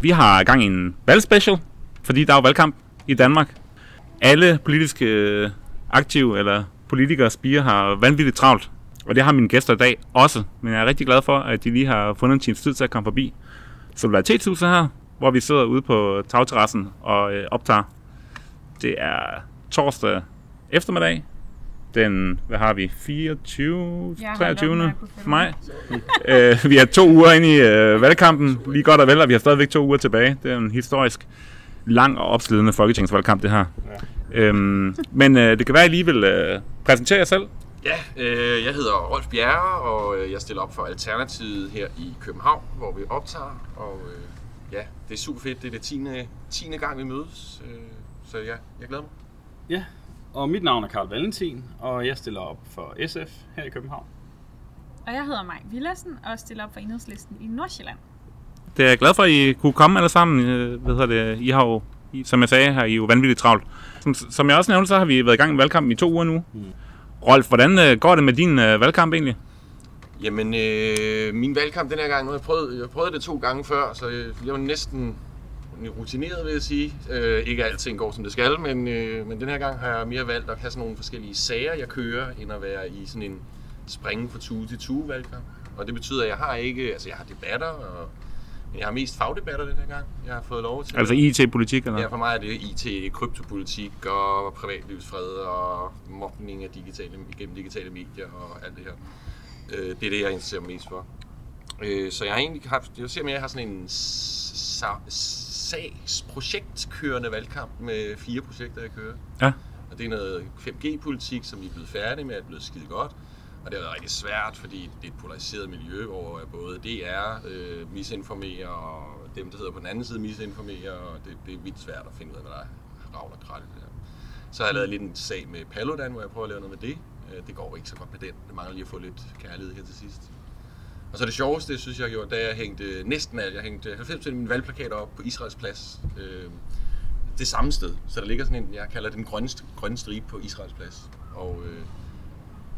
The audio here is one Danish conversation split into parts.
Vi har gang i en valgspecial, fordi der er jo valgkamp i Danmark. Alle politiske øh, aktive eller politikere spiger har vanvittigt travlt, og det har mine gæster i dag også. Men jeg er rigtig glad for, at de lige har fundet en times tid til at komme forbi Solidaritetshuset her, hvor vi sidder ude på tagterrassen og øh, optager. Det er torsdag eftermiddag, den, hvad har vi, 24, Jeg har 23. holdt op med at kunne for mig. øh, vi er to uger inde i øh, valgkampen, lige godt og vel, og vi har stadigvæk to uger tilbage. Det er en historisk lang og opslidende folketingsvalgkamp, det her. Ja. Øhm, men øh, det kan være, at I lige vil øh, præsentere jer selv. Ja, øh, jeg hedder Rolf Bjerre, og øh, jeg stiller op for Alternativet her i København, hvor vi optager. Og øh, ja, det er super fedt. Det er det 10. 10. gang, vi mødes. Øh, så ja, jeg glæder mig. Ja, og mit navn er Karl Valentin, og jeg stiller op for SF her i København. Og jeg hedder Maj Villassen og stiller op for enhedslisten i Nordsjælland. Det er jeg glad for, at I kunne komme alle sammen. Øh, hvad hedder det? I har jo, som jeg sagde, har I jo vanvittigt travlt. Som, som jeg også nævnte, så har vi været i gang med valgkampen i to uger nu. Mm. Rolf, hvordan øh, går det med din øh, valgkamp egentlig? Jamen, øh, min valgkamp den her gang, nu har jeg prøvet, jeg prøvet det to gange før, så jeg var næsten rutineret, vil jeg sige. Øh, ikke alting går, som det skal, men, øh, men den her gang har jeg mere valgt at have sådan nogle forskellige sager, jeg kører, end at være i sådan en springe fra tue til tue valgkamp. Og det betyder, at jeg har ikke, altså jeg har debatter, og, men jeg har mest fagdebatter den her gang. Jeg har fået lov til Altså IT-politik eller? Ja, for mig er det IT, kryptopolitik og privatlivsfred og mobning af digitale, gennem digitale medier og alt det her. Øh, det er det, jeg interesserer mig mest for. Øh, så jeg har egentlig haft, jeg ser mere, jeg har sådan en sagsprojekt kørende valgkamp med fire projekter, jeg kører. Ja. Og det er noget 5G-politik, som vi er blevet færdige med, er blevet skide godt. Og det har været rigtig svært, fordi det er et polariseret miljø, hvor både DR øh, misinformerer, og dem, der hedder på den anden side misinformerer, og det, det er vildt svært at finde ud af, hvad der er ravl og det her. Så har jeg lavet lidt en sag med Paludan, hvor jeg prøver at lave noget med det. Øh, det går ikke så godt med den. Det mangler lige at få lidt kærlighed her til sidst. Og så det sjoveste, det synes jeg gjorde, da jeg hængte næsten alt. Jeg hængte 90 af mine valgplakater op på Israels plads. Øh, det samme sted. Så der ligger sådan en, jeg kalder den grønne, grønne stribe på Israels plads. Og øh,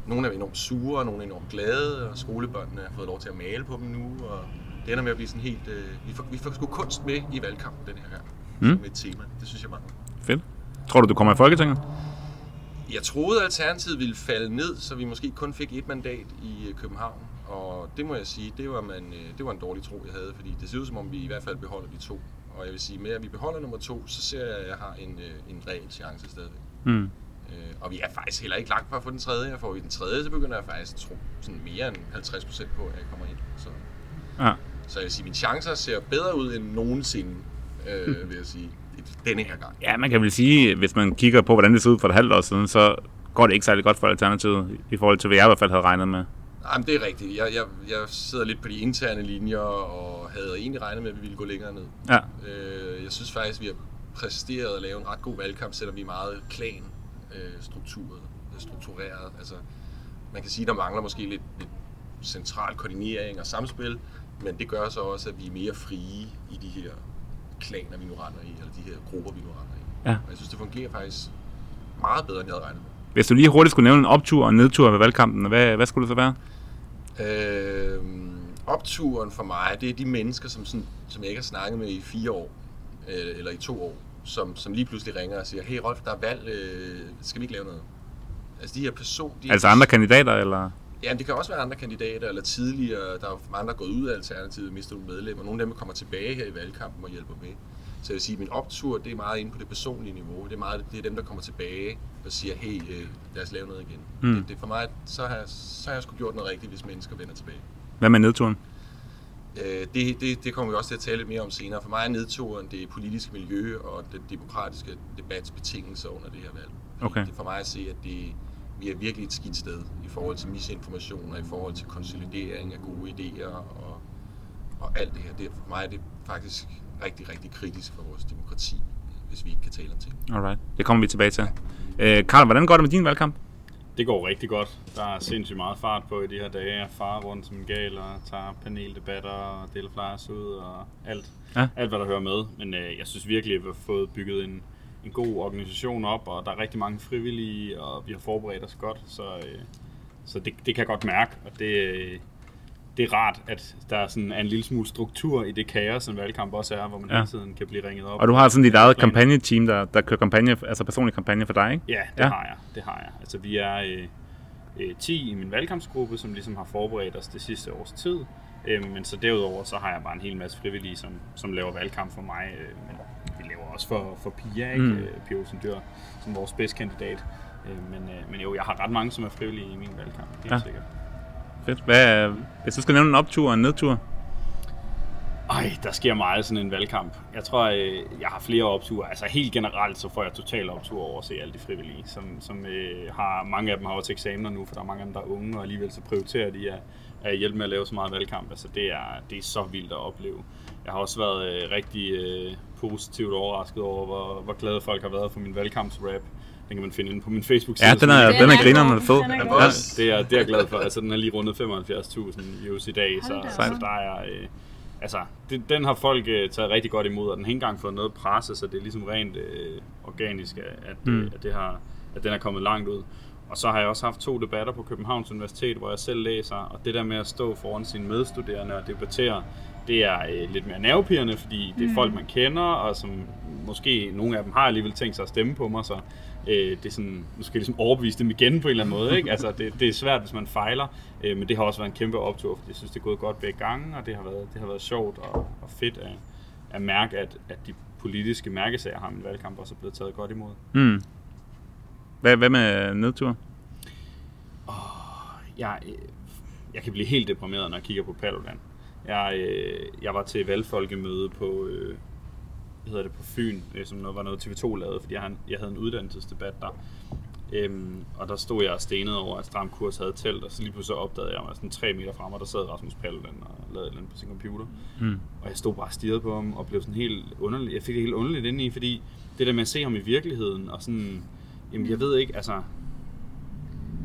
nogle er enormt sure, og nogle er enormt glade, og skolebørnene har fået lov til at male på dem nu, og det ender med at blive sådan helt... Øh, vi, får, vi får sgu kunst med i valgkampen den her gang, Mm. med et tema. Det synes jeg mangler. Fedt. Tror du, du kommer i Folketinget? Jeg troede, at Alternativet ville falde ned, så vi måske kun fik et mandat i øh, København. Og det må jeg sige, det var, man, øh, det var en dårlig tro, jeg havde, fordi det ser ud som om, vi i hvert fald beholder de to. Og jeg vil sige, med at vi beholder nummer to, så ser jeg, at jeg har en, øh, en reel chance stadigvæk. Mm. Øh, og vi er faktisk heller ikke langt fra at få den tredje. Og får vi den tredje, så begynder jeg faktisk at tro sådan mere end 50 procent på, at jeg kommer ind. Så, Ja. så jeg vil sige, mine chancer ser bedre ud end nogensinde, øh, vil jeg sige, denne her gang. ja, man kan vel sige, hvis man kigger på, hvordan det så ud for et halvt år siden, så går det ikke særlig godt for Alternativet, i forhold til, hvad jeg i hvert fald havde regnet med. Jamen, det er rigtigt. Jeg, jeg, jeg sidder lidt på de interne linjer, og havde egentlig regnet med, at vi ville gå længere ned. Ja. Øh, jeg synes faktisk, vi har præsteret at lave en ret god valgkamp, selvom vi er meget klan øh, strukturet, struktureret. Altså, man kan sige, at der mangler måske lidt, lidt central koordinering og samspil, men det gør så også, at vi er mere frie i de her klaner, vi nu render i, eller de her grupper, vi nu render i. Ja. Og jeg synes, det fungerer faktisk meget bedre, end jeg havde regnet med. Hvis du lige hurtigt skulle nævne en optur og en nedtur ved valgkampen, hvad, hvad skulle det så være? Øh, opturen for mig, det er de mennesker, som, sådan, som jeg ikke har snakket med i fire år, øh, eller i to år, som, som lige pludselig ringer og siger, hey Rolf, der er valg, øh, skal vi ikke lave noget? Altså de her person... De Altså andre kandidater, eller? Ja, det kan også være andre kandidater, eller tidligere, der er mange, der er gået ud af Alternativet, mister nogle medlemmer. Nogle af dem kommer tilbage her i valgkampen og hjælper med. Så jeg vil sige, at min optur, det er meget inde på det personlige niveau. Det er, meget, det er dem, der kommer tilbage og siger, hey, øh, lad os lave noget igen. Mm. Det, det, for mig, så har, jeg, så har jeg sgu gjort noget rigtigt, hvis mennesker vender tilbage. Hvad med nedturen? Øh, det, det, det kommer vi også til at tale lidt mere om senere. For mig er nedturen det politiske miljø og den demokratiske debats betingelser under det her valg. Okay. Det er for mig at se, at det, vi er virkelig et skidt sted i forhold til misinformation og i forhold til konsolidering af gode idéer og, og alt det her. Det, er- for mig er det faktisk rigtig, rigtig kritisk for vores demokrati, hvis vi ikke kan tale om ting. Alright, det kommer vi tilbage til. Øh, Karl, hvordan går det med din valgkamp? Det går rigtig godt. Der er sindssygt meget fart på i de her dage. Jeg farer rundt som en gal og tager paneldebatter og deler flyers ud og alt. Ja. Alt, hvad der hører med. Men øh, jeg synes virkelig, at vi har fået bygget en, en god organisation op, og der er rigtig mange frivillige, og vi har forberedt os godt. Så, øh, så det, det kan jeg godt mærke, og det, øh, det er rart, at der er sådan en lille smule struktur i det kaos, som valgkamp også er, hvor man Ja. hele tiden kan blive ringet op. Og du har sådan dit eget kampagneteam, der, der kører kampagne, altså personlig kampagne for dig, ikke? Ja, det Ja. har jeg. Det har jeg. Altså, vi er øh, øh, 10 i min valgkampsgruppe, som ligesom har forberedt os det sidste års tid. Øh, men så derudover, så har jeg bare en hel masse frivillige, som, som laver valgkamp for mig. Øh, men vi laver også for, for Pia, ikke? Mm. Øh, Pia Olsen Dyr, som vores spidskandidat. Øh, men, øh, men jo, jeg har ret mange, som er frivillige i min valgkamp, helt ja. sikkert. Fedt. Hvad, hvis du skal nævne en optur og en nedtur? Ej, der sker meget sådan en valgkamp. Jeg tror, øh, jeg har flere opture. Altså helt generelt, så får jeg total optur over at se alle de frivillige, som, som øh, har, mange af dem har også eksamener nu, for der er mange af dem, der er unge, og alligevel så prioriterer de at, at hjælpe med at lave så meget valgkamp. Altså det er, det er så vildt at opleve. Jeg har også været øh, rigtig øh, positivt overrasket over, hvor, hvor glade folk har været for min valgkampsrap. Den kan man finde inde på min Facebook-side. Ja, den er, Den den er er grineren og fed. Den er Ja. Det er, det er jeg glad for. Altså, den er lige rundet 75.000 views i dag, så, så der er... Øh, altså, det, den har folk øh, taget rigtig godt imod, og den har ikke engang fået noget presse, så det er ligesom rent øh, organisk, at, Mm. mm. at, det har, at den er kommet langt ud. Og så har jeg også haft to debatter på Københavns Universitet, hvor jeg selv læser, og det der med at stå foran sine medstuderende og debattere, det er øh, lidt mere nervepirrende, fordi det er folk, man kender, og som måske nogle af dem har alligevel tænkt sig at stemme på mig, så øh, det er sådan, nu skal jeg ligesom overbevise dem igen på en eller anden måde. Ikke? Altså, det, det er svært, hvis man fejler, øh, men det har også været en kæmpe optur, fordi jeg synes, det er gået godt begge gange, og det har været, det har været sjovt og, og fedt at, at mærke, at, at de politiske mærkesager har min valgkamp også er blevet taget godt imod. Mm. Hvad, hvad med nedtur? jeg, øh, jeg kan blive helt deprimeret, når jeg kigger på Paludan. Jeg, øh, jeg var til valgfolkemøde på, øh, hvad hedder det, på Fyn, øh, som noget, var noget TV2 lavede, fordi jeg, havde en- jeg havde en uddannelsesdebat der. Øhm, og der stod jeg og stenede over, at Stram Kurs havde telt, og så lige pludselig opdagede jeg mig sådan tre meter frem, og der sad Rasmus Paludan og lavede et eller andet på sin computer. Mm. Og jeg stod bare og stirrede på ham, og blev sådan helt underlig. Jeg fik det helt underligt ind i, fordi det der med at se ham i virkeligheden, og sådan, jamen jeg ved ikke, altså,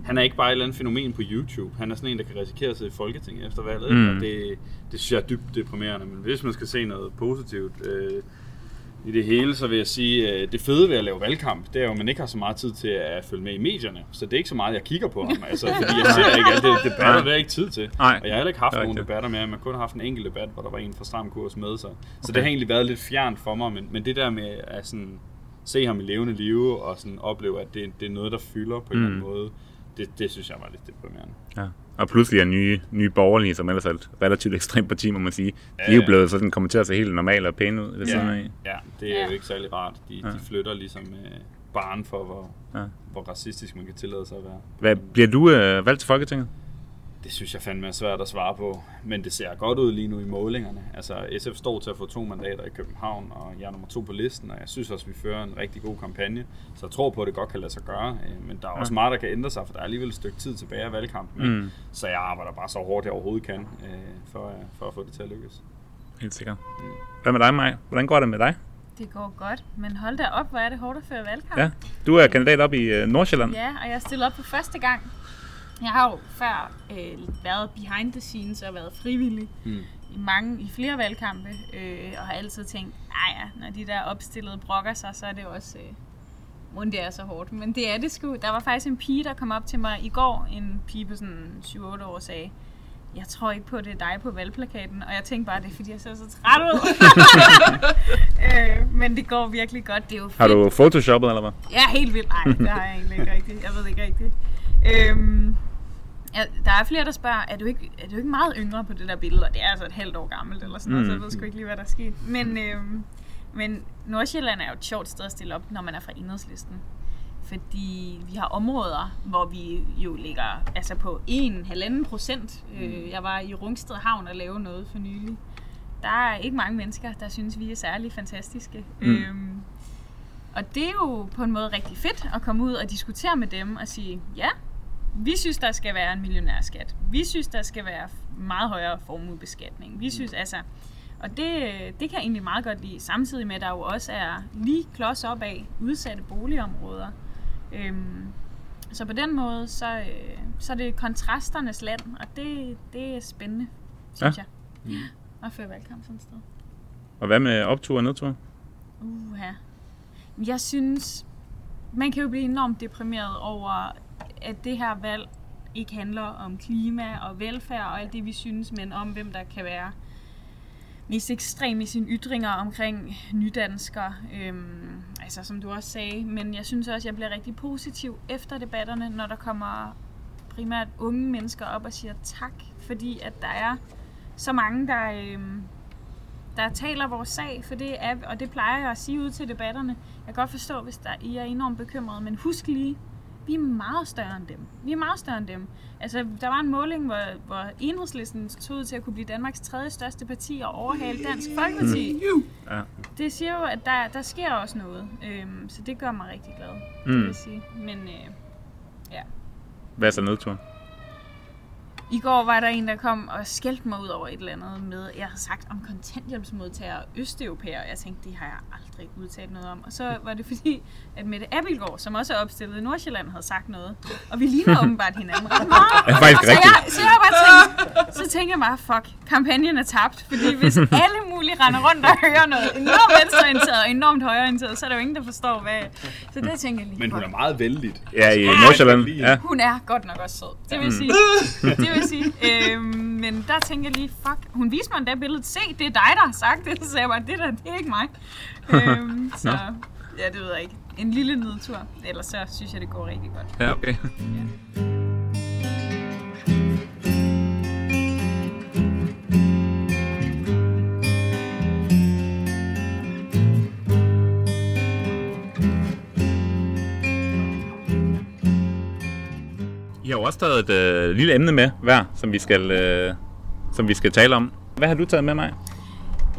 han er ikke bare et eller andet fænomen på YouTube. Han er sådan en, der kan risikere at sidde i Folketinget efter valget. Mm. Og det, det synes jeg er dybt deprimerende. Men hvis man skal se noget positivt øh, i det hele, så vil jeg sige, at det fede ved at lave valgkamp, det er jo, at man ikke har så meget tid til at følge med i medierne. Så det er ikke så meget, jeg kigger på ham. Altså, fordi jeg ser ikke alle de debatter, det er ikke tid til. Nej, og jeg har heller ikke haft det nogen rigtigt. debatter med ham. Jeg har kun haft en enkelt debat, hvor der var en fra Stram Kurs med. Så, så det har egentlig været lidt fjernt for mig. Men, men det der med at sådan, se ham i levende live, og sådan opleve, at det, det er noget, der fylder på en eller anden Mm. måde, det, det synes jeg var lidt deprimerende. Ja. Og pludselig er nye, nye borgerlige, som ellers er et relativt ekstremt parti, må man sige. De Ja, er jo ja. blevet sådan, kommer til at se helt normale og pæne ud ved siden af. Ja, det er Ja. jo ikke særlig rart. De, Ja. de flytter ligesom øh, barn for, hvor, Ja. hvor racistisk man kan tillade sig at være. Hvad, bliver du øh, valgt til Folketinget? Det synes jeg fandme er svært at svare på, men det ser godt ud lige nu i målingerne. Altså SF står til at få to mandater i København, og jeg er nummer to på listen, og jeg synes også, at vi fører en rigtig god kampagne, så jeg tror på, at det godt kan lade sig gøre, øh, men der er også meget, der kan ændre sig, for der er alligevel et stykke tid tilbage af valgkampen, Mm. mm. så jeg arbejder bare så hårdt, jeg overhovedet kan, øh, for, øh, for at få det til at lykkes. Helt sikkert. Hvad med dig, Maj? Hvordan går det med dig? Det går godt, men hold da op, hvor er det hårdt at føre valgkamp. Ja. Du er kandidat op i øh, Nordsjælland. Ja, og jeg stillede op for første gang. Jeg har jo før øh, været behind the scenes og været frivillig Mm. i mange, i flere valgkampe, øh, og har altid tænkt, nej ja, når de der opstillede brokker sig, så er det også, øh, hvordan det er så hårdt. Men det er det sgu. Der var faktisk en pige, der kom op til mig i går, en pige på sådan 7-8 år, og sagde, jeg tror ikke på, at det er dig på valgplakaten. Og jeg tænkte bare, det er fordi, jeg ser så træt ud. øh, men det går virkelig godt. Det er jo fedt. Har du photoshoppet, eller hvad? Ja, helt vildt. Nej, det har jeg egentlig ikke rigtigt. Jeg ved ikke rigtigt. Øhm, ja, der er flere, der spørger, er du, ikke, er du ikke meget yngre på det der billede? Og det er altså et halvt år gammelt eller sådan noget, Mm. så jeg ved sgu ikke lige, hvad der er sket. Men, øhm, men Nordsjælland er jo et sjovt sted at stille op, når man er fra enhedslisten. Fordi vi har områder, hvor vi jo ligger altså på 1,5 procent. Øh, jeg var i Rungsted Havn og lave noget for nylig. Der er ikke mange mennesker, der synes, vi er særlig fantastiske. Mm. Øhm, og det er jo på en måde rigtig fedt at komme ud og diskutere med dem og sige, ja, vi synes, der skal være en millionærskat. Vi synes, der skal være meget højere formuebeskatning. Vi synes altså... Og det, det kan jeg egentlig meget godt lide, samtidig med, at der jo også er lige klods op af udsatte boligområder. Øhm, så på den måde, så, øh, så er det kontrasternes land, og det, det er spændende, synes Ja. jeg. Ja. Og føre valgkamp sådan et sted. Og hvad med optur og nedtur? Uha. Jeg synes, man kan jo blive enormt deprimeret over, at det her valg ikke handler om klima og velfærd og alt det, vi synes, men om hvem der kan være mest ekstrem i sine ytringer omkring nydanskere. Øhm, altså, som du også sagde. Men jeg synes også, jeg bliver rigtig positiv efter debatterne, når der kommer primært unge mennesker op og siger tak, fordi at der er så mange, der, øhm, der taler vores sag, for det er, og det plejer jeg at sige ud til debatterne. Jeg kan godt forstå, hvis der, I er enormt bekymrede, men husk lige, vi er meget større end dem. Vi er meget større end dem. Altså, der var en måling, hvor, hvor enhedslisten stod ud til at kunne blive Danmarks tredje største parti og overhale Dansk Folkeparti. Ja. Det siger jo, at der, der sker også noget. Øhm, så det gør mig rigtig glad, mm. det Mm. vil jeg sige. Men øh, ja. Hvad er så nedtur? I går var der en, der kom og skældte mig ud over et eller andet med, jeg havde sagt om kontanthjælpsmodtagere og østeuropæere, jeg tænkte, det har jeg aldrig udtalt noget om. Og så var det fordi, at Mette Abildgaard, som også er opstillet i Nordsjælland, havde sagt noget. Og vi ligner åbenbart hinanden ret meget. Det er faktisk Så rigtigt. jeg, så jeg bare tænkte, så tænker jeg bare, fuck, kampagnen er tabt. Fordi hvis alle mulige render rundt og hører noget enormt venstreorienteret og enormt højreorienteret, så er der jo ingen, der forstår, hvad... Så det tænker jeg lige, Men hun er meget vældig. Ja, i Nordsjælland. Ja. Hun er godt nok også sød. Det vil sige. det vil sige. Øhm, men der tænker jeg lige, fuck. Hun viste mig endda billedet. Se, det er dig, der har sagt det. Så sagde jeg bare, det der, det er ikke mig. øhm, så ja, det ved jeg ikke. En lille nedtur. Ellers så synes jeg, det går rigtig godt. Ja, okay. I har jo også taget et øh, lille emne med hver, som vi skal, øh, som vi skal tale om. Hvad har du taget med mig?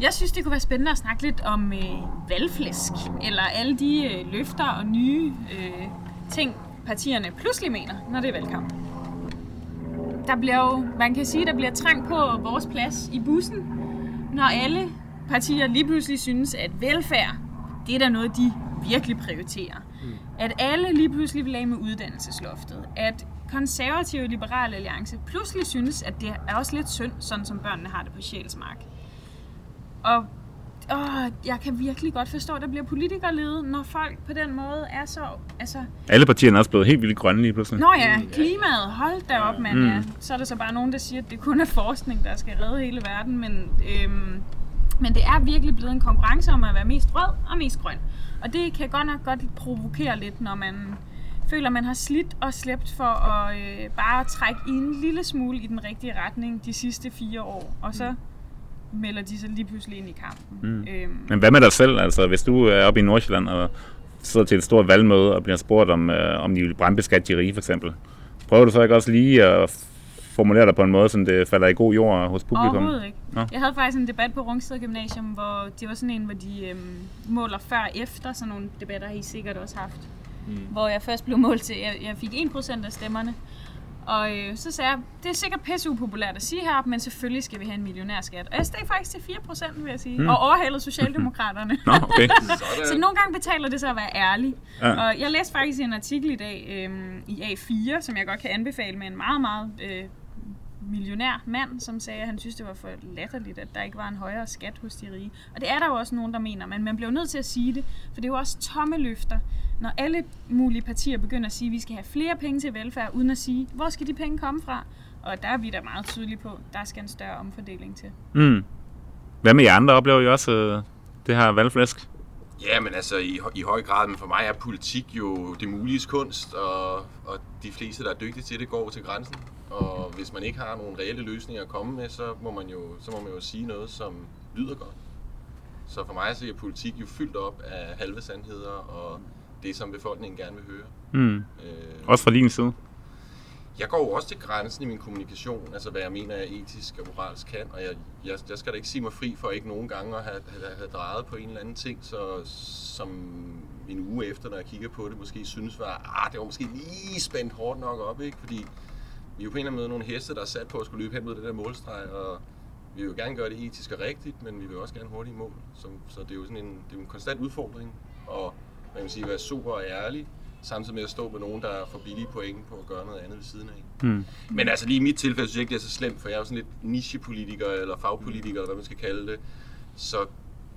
Jeg synes, det kunne være spændende at snakke lidt om øh, valgflæsk. Eller alle de øh, løfter og nye øh, ting, partierne pludselig mener, når det er valgkamp. Der bliver jo, man kan sige, der bliver trang på vores plads i bussen, når alle partier lige pludselig synes, at velfærd, det er da noget, de virkelig prioriterer. At alle lige pludselig vil af med uddannelsesloftet. At konservative liberale alliance pludselig synes, at det er også lidt synd, sådan som børnene har det på Sjælsmark. Og åh, jeg kan virkelig godt forstå, at der bliver politikerlede, når folk på den måde er så... Altså, Alle partierne er også blevet helt vildt grønne lige pludselig. Nå ja, klimaet, hold da op, mand. Mm. Ja. Så er der så bare nogen, der siger, at det kun er forskning, der skal redde hele verden. Men, øhm, men det er virkelig blevet en konkurrence om at være mest rød og mest grøn. Og det kan godt nok godt provokere lidt, når man føler, man har slidt og slæbt for at øh, bare trække i en lille smule i den rigtige retning de sidste fire år. Og så melder de sig lige pludselig ind i kampen. Mm. Øhm, Men hvad med dig selv? Altså, hvis du er oppe i Nordsjælland og sidder til et stort valgmøde og bliver spurgt om, øh, om de vil brandbeskatte rige, for eksempel. Prøver du så ikke også lige at formulere dig på en måde, så det falder i god jord hos publikum? Overhovedet ikke. Nå. Jeg havde faktisk en debat på Rungsted Gymnasium, hvor det var sådan en, hvor de øhm, måler før og efter. Sådan nogle debatter har I sikkert også haft. Mm. Hvor jeg først blev målt til, jeg, jeg fik 1% af stemmerne. Og øh, så sagde jeg, det er sikkert pisse upopulært at sige her, men selvfølgelig skal vi have en millionærskat. Og jeg steg faktisk til 4%, vil jeg sige. Mm. Og overhalede Socialdemokraterne. Nå, okay. Så nogle gange betaler det sig at være ærlig. Ja. Og jeg læste faktisk en artikel i dag øhm, i A4, som jeg godt kan anbefale med en meget, meget øh, millionær mand, som sagde, at han synes, det var for latterligt, at der ikke var en højere skat hos de rige. Og det er der jo også nogen, der mener, men man bliver nødt til at sige det, for det er jo også tomme løfter, når alle mulige partier begynder at sige, at vi skal have flere penge til velfærd, uden at sige, hvor skal de penge komme fra? Og der er vi da meget tydelige på, der skal en større omfordeling til. Mm. Hvad med jer andre? Oplever I også øh, det her valgflæsk? Ja, men altså i, i høj grad, men for mig er politik jo det muliges kunst, og, og de fleste, der er dygtige til det, går til grænsen. Og hvis man ikke har nogle reelle løsninger at komme med, så må man jo, så må man jo sige noget, som lyder godt. Så for mig så er politik jo fyldt op af halve sandheder og det, som befolkningen gerne vil høre. Mm. Øh, Også fra din side? jeg går jo også til grænsen i min kommunikation, altså hvad jeg mener er etisk og moralsk kan, og jeg, jeg, jeg skal da ikke sige mig fri for ikke nogen gange at have, have, have drejet på en eller anden ting, så, som en uge efter, når jeg kigger på det, måske synes var, ah, det var måske lige spændt hårdt nok op, ikke? Fordi vi er jo på en eller anden måde nogle heste, der er sat på at skulle løbe hen mod det der målstreg, og vi vil jo gerne gøre det etisk og rigtigt, men vi vil også gerne hurtigt i mål. Så, så det er jo sådan en, det er jo en konstant udfordring, og man kan sige, være super ærlig, samtidig med at stå med nogen, der er for billige point på at gøre noget andet ved siden af. Mm. Men altså lige i mit tilfælde synes jeg ikke, det er så slemt, for jeg er jo sådan lidt nichepolitiker, eller fagpolitiker, eller hvad man skal kalde det. Så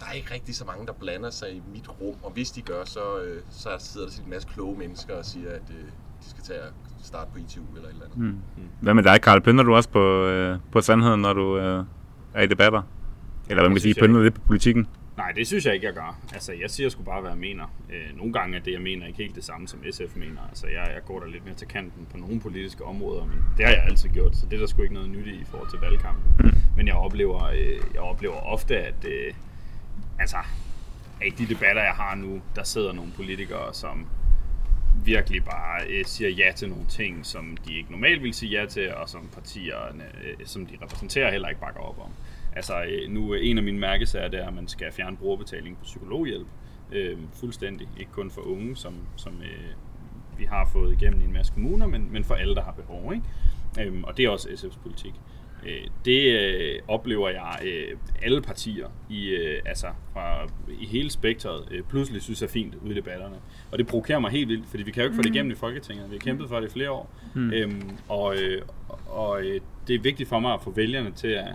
der er ikke rigtig så mange, der blander sig i mit rum, og hvis de gør, så, øh, så sidder der en masse kloge mennesker og siger, at øh, de skal tage og starte på ITU eller et eller andet. Mm. Hvad med dig, Karl? Pynter du også på, øh, på sandheden, når du øh, er i debatter? Eller hvad man kan sige, pynter lidt på politikken? Nej, det synes jeg ikke, jeg gør. Altså, jeg siger sgu bare, hvad jeg mener. Øh, nogle gange er det, jeg mener, ikke helt det samme, som SF mener. Altså, jeg, jeg går der lidt mere til kanten på nogle politiske områder, men det har jeg altid gjort, så det er der sgu ikke noget nyt i i forhold til valgkampen. Mm. Men jeg oplever, øh, jeg oplever ofte, at øh, altså, i de debatter, jeg har nu, der sidder nogle politikere, som virkelig bare øh, siger ja til nogle ting, som de ikke normalt vil sige ja til, og som partierne, øh, som de repræsenterer, heller ikke bakker op om. Altså øh, nu øh, en af mine mærkesager, det er, at man skal fjerne brugerbetaling på psykologhjælp. Øh, fuldstændig. Ikke kun for unge, som, som øh, vi har fået igennem i en masse kommuner, men, men for alle, der har behov. Ikke? Øhm, og det er også SF's politik. Øh, det øh, oplever jeg øh, alle partier i, øh, altså fra, i hele spektret øh, pludselig synes er fint ude i debatterne. Og det provokerer mig helt vildt, fordi vi kan jo ikke få det igennem i Folketinget. Vi har kæmpet for det i flere år. Mm. Øhm, og øh, og øh, det er vigtigt for mig at få vælgerne til at,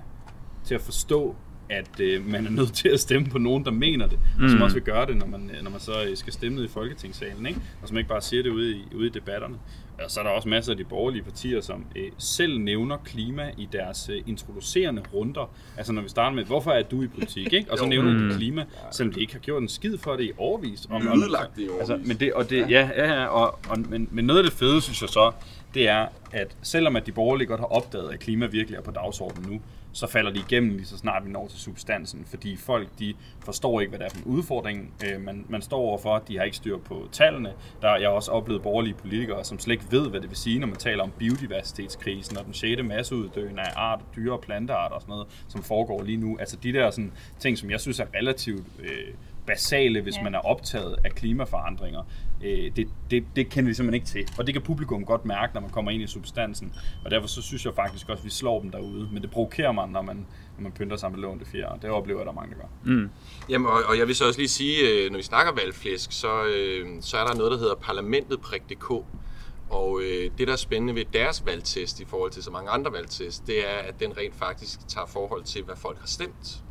til at forstå, at øh, man er nødt til at stemme på nogen, der mener det, mm. og som også vil gøre det, når man, når man så øh, skal stemme ned i Folketingssalen, ikke? og som ikke bare siger det ude i, ude i debatterne. Og så er der også masser af de borgerlige partier, som øh, selv nævner klima i deres øh, introducerende runder. Altså når vi starter med, hvorfor er du i politik, ikke? og så Jo. nævner de Mm. klima, selvom de ikke har gjort en skid for det i overvis. Og, Ødelagt det i Altså, årevis. men det, og det, ja, ja, ja og, og, men, men noget af det fede, synes jeg så, det er, at selvom at de borgerlige godt har opdaget, at klima virkelig er på dagsordenen nu, så falder de igennem lige så snart vi når til substansen, fordi folk de forstår ikke, hvad det er for en udfordring, øh, man, man står overfor. De har ikke styr på tallene. Der, jeg har også oplevet borgerlige politikere, som slet ikke ved, hvad det vil sige, når man taler om biodiversitetskrisen og den sjette masseuddøen af art, dyre og plantearter og sådan noget, som foregår lige nu. Altså de der sådan, ting, som jeg synes er relativt øh, basale, hvis ja. man er optaget af klimaforandringer. Øh, det, det, det kender de simpelthen ikke til. Og det kan publikum godt mærke, når man kommer ind i substansen. Og derfor så synes jeg faktisk også, at vi slår dem derude. Men det provokerer mig, når man, når man pynter sig med lånte fjer. Og det oplever jeg, der er mange, der gør. Mm. Jamen, og, og jeg vil så også lige sige, øh, når vi snakker valgflæsk, så, øh, så er der noget, der hedder parlamentet.dk. Og øh, det, der er spændende ved deres valgtest i forhold til så mange andre valgtest, det er, at den rent faktisk tager forhold til, hvad folk har stemt.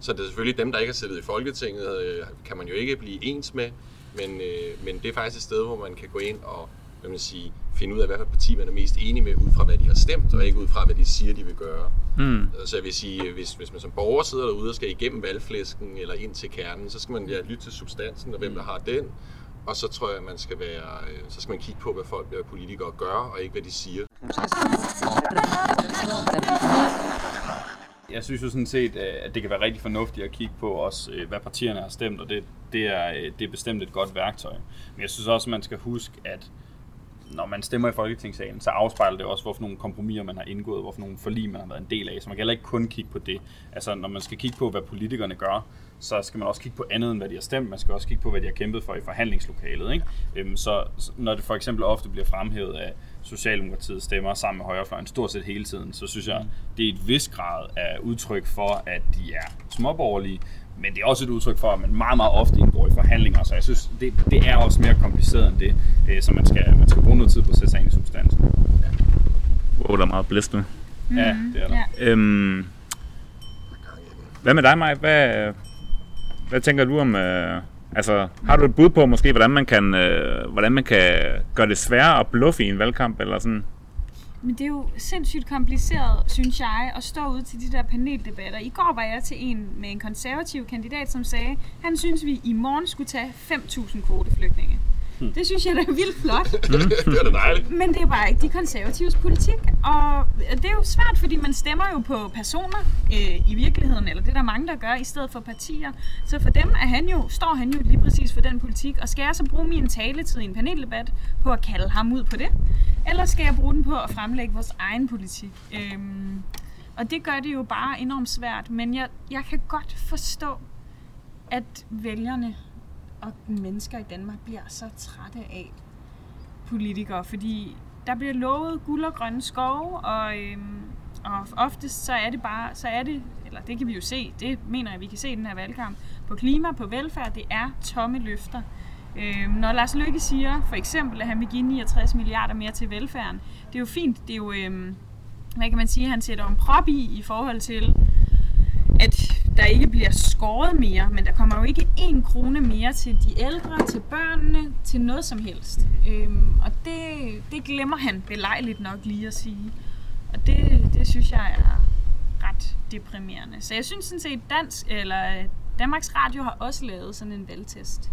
Så det er selvfølgelig dem, der ikke har siddet i Folketinget, øh, kan man jo ikke blive ens med, men, øh, men det er faktisk et sted, hvor man kan gå ind og hvad man sige, finde ud af, hvad for parti man er mest enig med, ud fra hvad de har stemt, og ikke ud fra hvad de siger, de vil gøre. Mm. Så jeg vil sige, hvis, hvis man som borger sidder derude og skal igennem valgflæsken eller ind til kernen, så skal man ja, lytte til substansen og hvem der har den. Og så tror jeg, at man skal være, øh, så skal man kigge på, hvad folk, hvad politikere gør, og ikke hvad de siger. Jeg synes jo sådan set, øh, at det kan være rigtig fornuftigt at kigge på også, øh, hvad partierne har stemt, og det, det, er, øh, det er bestemt et godt værktøj. Men jeg synes også, at man skal huske, at når man stemmer i Folketingssalen, så afspejler det også, hvorfor nogle kompromiser man har indgået, hvorfor nogle forlig man har været en del af. Så man kan heller ikke kun kigge på det. Altså, når man skal kigge på, hvad politikerne gør, så skal man også kigge på andet end, hvad de har stemt. Man skal også kigge på, hvad de har kæmpet for i forhandlingslokalet. Ikke? Øhm, så så når det for eksempel ofte bliver fremhævet af Socialdemokratiet stemmer sammen med højrefløjen stort set hele tiden, så synes jeg, det er et vis grad af udtryk for, at de er småborgerlige, men det er også et udtryk for, at man meget, meget ofte indgår i forhandlinger, så jeg synes, det, det er også mere kompliceret end det, øh, så man skal, man skal bruge noget tid på at sætte sig ind i substansen. Wow, der er meget blæst med. Mm-hmm. Ja, det er der. Ja. Øhm, hvad med dig, Maj? Hvad, hvad tænker du om... Øh, altså, har du et bud på måske, hvordan man kan, øh, hvordan man kan gøre det sværere at bluffe i en valgkamp? Eller sådan? Men det er jo sindssygt kompliceret, synes jeg, at stå ud til de der paneldebatter. I går var jeg til en med en konservativ kandidat, som sagde, han synes, vi i morgen skulle tage 5.000 kvoteflygtninge. Det synes jeg da er vildt flot. det er da dejligt. Men det er bare ikke de konservatives politik. Og det er jo svært, fordi man stemmer jo på personer øh, i virkeligheden, eller det er der mange, der gør, i stedet for partier. Så for dem er han jo, står han jo lige præcis for den politik. Og skal jeg så bruge min taletid i en paneldebat på at kalde ham ud på det? Eller skal jeg bruge den på at fremlægge vores egen politik? Øhm, og det gør det jo bare enormt svært. Men jeg, jeg kan godt forstå, at vælgerne og mennesker i Danmark bliver så trætte af politikere, fordi der bliver lovet guld og grønne skove, og, øhm, og oftest så er det bare, så er det, eller det kan vi jo se, det mener jeg, vi kan se i den her valgkamp, på klima, på velfærd, det er tomme løfter. Øhm, når Lars Løkke siger for eksempel, at han vil give 69 milliarder mere til velfærden, det er jo fint, det er jo, øhm, hvad kan man sige, han sætter en prop i i forhold til, der ikke bliver skåret mere, men der kommer jo ikke en krone mere til de ældre, til børnene, til noget som helst. Øhm, og det, det glemmer han belejligt nok lige at sige. Og det, det synes jeg er ret deprimerende. Så jeg synes sådan set, dansk, eller øh, Danmarks Radio har også lavet sådan en valgtest,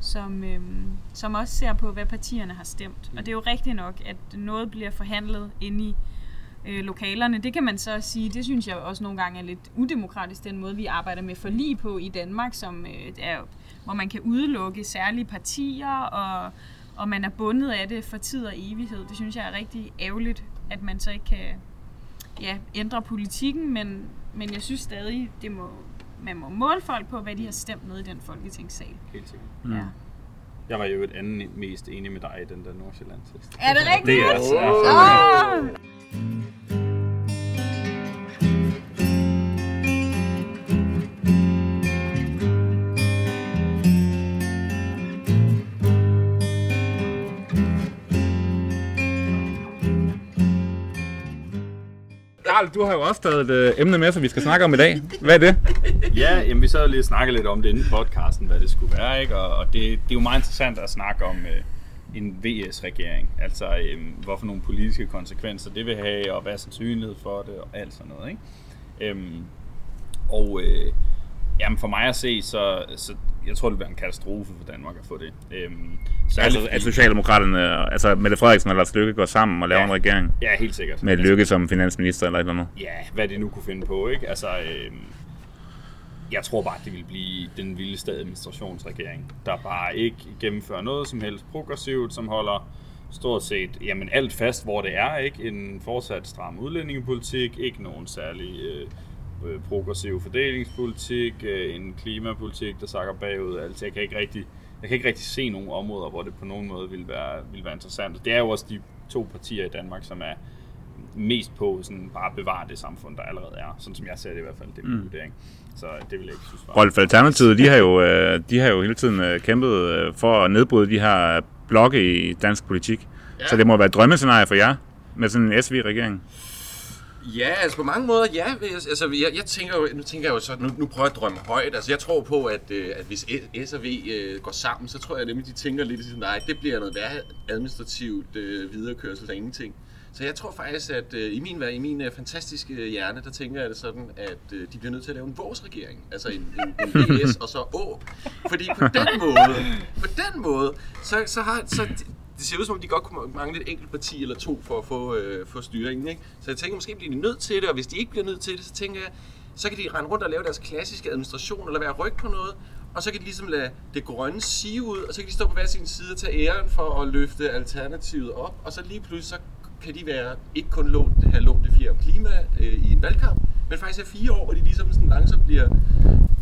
som, øhm, som også ser på, hvad partierne har stemt. Og det er jo rigtigt nok, at noget bliver forhandlet inde i øh, lokalerne. Det kan man så sige, det synes jeg også nogle gange er lidt udemokratisk, den måde vi arbejder med forlig på i Danmark, som øh, er, hvor man kan udelukke særlige partier, og, og man er bundet af det for tid og evighed. Det synes jeg er rigtig ærgerligt, at man så ikke kan ja, ændre politikken, men, men jeg synes stadig, det må, man må måle folk på, hvad de har stemt med i den folketingssal. Helt sikkert. Mm. Ja. Jeg var jo et andet mest enig med dig i den der Nordsjælland-test. Er det rigtigt? Det er altså... Oh. Karl, du har jo også taget et øh, emne med, som vi skal snakke om i dag. Hvad er det? Ja, jamen, vi så lige snakke lidt om det inden podcasten, hvad det skulle være, ikke? Og, og det, det er jo meget interessant at snakke om øh, en VS-regering. Altså, øh, hvorfor nogle politiske konsekvenser det vil have, og hvad er sandsynlighed for det, og alt sådan noget, ikke? Øhm, og øh, jamen for mig at se, så, så jeg tror, det være en katastrofe for Danmark at få det. Øhm, Altså, at Socialdemokraterne, altså Mette Frederiksen og Lars Løkke går sammen og laver Ja. en regering Ja, helt sikkert. med Løkke som finansminister eller et eller andet. Ja, hvad de nu kunne finde på, ikke? Altså, øh, jeg tror bare, det vil blive den vildeste administrationsregering, der bare ikke gennemfører noget som helst progressivt, som holder stort set jamen, alt fast, hvor det er, ikke? En fortsat stram udlændingepolitik, ikke nogen særlig øh, øh, progressiv fordelingspolitik, øh, en klimapolitik, der sakker bagud. Altså, jeg kan ikke rigtig, jeg kan ikke rigtig se nogen områder, hvor det på nogen måde vil være, vil være interessant. Og det er jo også de to partier i Danmark, som er mest på sådan bare at bevare det samfund, der allerede er. Sådan som jeg ser det i hvert fald, det er min mm. vurdering. Så det vil jeg ikke synes var... Rolf Alternativet, de har jo, øh, de har jo hele tiden øh, kæmpet øh, for at nedbryde de her blokke i dansk politik. Ja. Så det må være et drømmescenarie for jer med sådan en SV-regering. Ja, altså på mange måder, ja. Altså, jeg, jeg tænker jo, nu tænker jeg jo så, nu, nu prøver jeg at drømme højt. Altså, jeg tror på, at, at hvis S og V går sammen, så tror jeg nemlig, de tænker lidt sådan, nej, det bliver noget værre administrativt øh, viderekørsel af ingenting. Så jeg tror faktisk, at øh, i min, i min øh, fantastiske hjerne, der tænker jeg det sådan, at øh, de bliver nødt til at lave en vores regering. Altså en, en, en VS og så Å. Fordi på den måde, på den måde, så, så har, så det ser ud som om, de godt kunne mangle et enkelt parti eller to for at få, øh, få styringen. Ikke? Så jeg tænker, måske bliver de nødt til det, og hvis de ikke bliver nødt til det, så tænker jeg, så kan de rende rundt og lave deres klassiske administration, eller være ryg på noget, og så kan de ligesom lade det grønne sige ud, og så kan de stå på hver sin side og tage æren for at løfte alternativet op, og så lige pludselig så kan de være ikke kun lånt, have lånt det fjerde klima øh, i en valgkamp, men faktisk er fire år, hvor de ligesom sådan langsomt bliver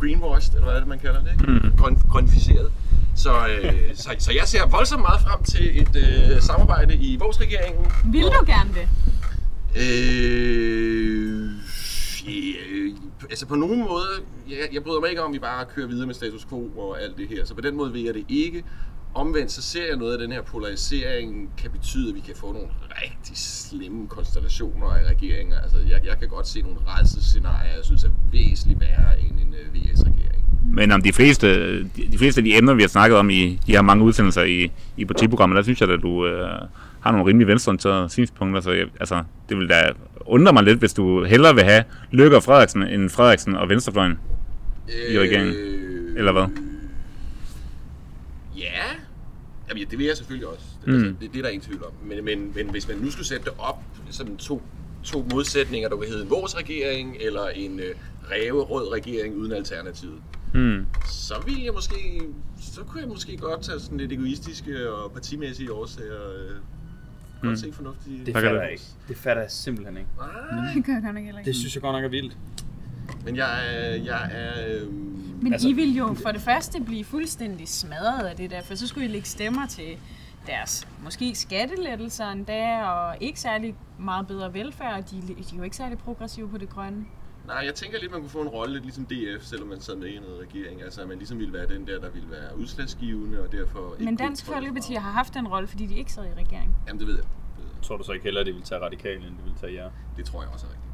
greenwashed, eller hvad er det, man kalder det, mm. Grøn, grønnificeret. Så, øh, så, så jeg ser voldsomt meget frem til et øh, samarbejde i vores regeringen. Vil du gerne det? Øh, øh, altså på nogen måde, jeg, jeg bryder mig ikke om, at vi bare kører videre med status quo og alt det her. Så på den måde vil jeg det ikke. Omvendt så ser jeg noget af den her polarisering kan betyde, at vi kan få nogle rigtig slemme konstellationer af regeringer. Altså jeg, jeg kan godt se nogle rædselsscenarier, jeg synes er væsentligt værre end en uh, VS-regering. Men om de fleste, de, de fleste af de emner, vi har snakket om i de her mange udsendelser i, i partiprogrammet, der synes jeg, at du øh, har nogle rimelig venstreorienterede synspunkter. Så jeg, altså, det vil da undre mig lidt, hvis du hellere vil have Løkke og Frederiksen end Frederiksen og Venstrefløjen. I regeringen. Eller hvad? Ja, Jamen, ja, det vil jeg selvfølgelig også. Det, Mm. mm. altså, det, det er der ingen tvivl om. Men, men, men hvis man nu skulle sætte det op som to, to modsætninger, der kan hedde en vores regering eller en øh, ræverød regering uden alternativet, Hmm. så ville jeg måske, så kunne jeg måske godt tage sådan lidt egoistiske og partimæssige årsager. Øh, godt Mm. se fornuftige. Det fatter det. jeg ikke. Det fatter jeg simpelthen ikke. Nej, Det kan jeg godt nok heller ikke. Det synes jeg godt nok er vildt. Men jeg er, jeg er øhm, Men Altså- I vil jo for det første blive fuldstændig smadret af det der, for så skulle I lægge stemmer til deres måske skattelettelser endda, og ikke særlig meget bedre velfærd, de, de er jo ikke særlig progressive på det grønne. Nej, jeg tænker lidt, man kunne få en rolle lidt ligesom DF, selvom man sad med i noget regering. Altså, at man ligesom ville være den der, der ville være udslagsgivende, og derfor ikke Men Dansk Folkeparti har haft den rolle, fordi de ikke sad i regering. Jamen, det ved jeg. Det, ved jeg. Tror du så ikke heller, at det vil tage radikale, end det vil tage jer? det tror jeg også er rigtigt.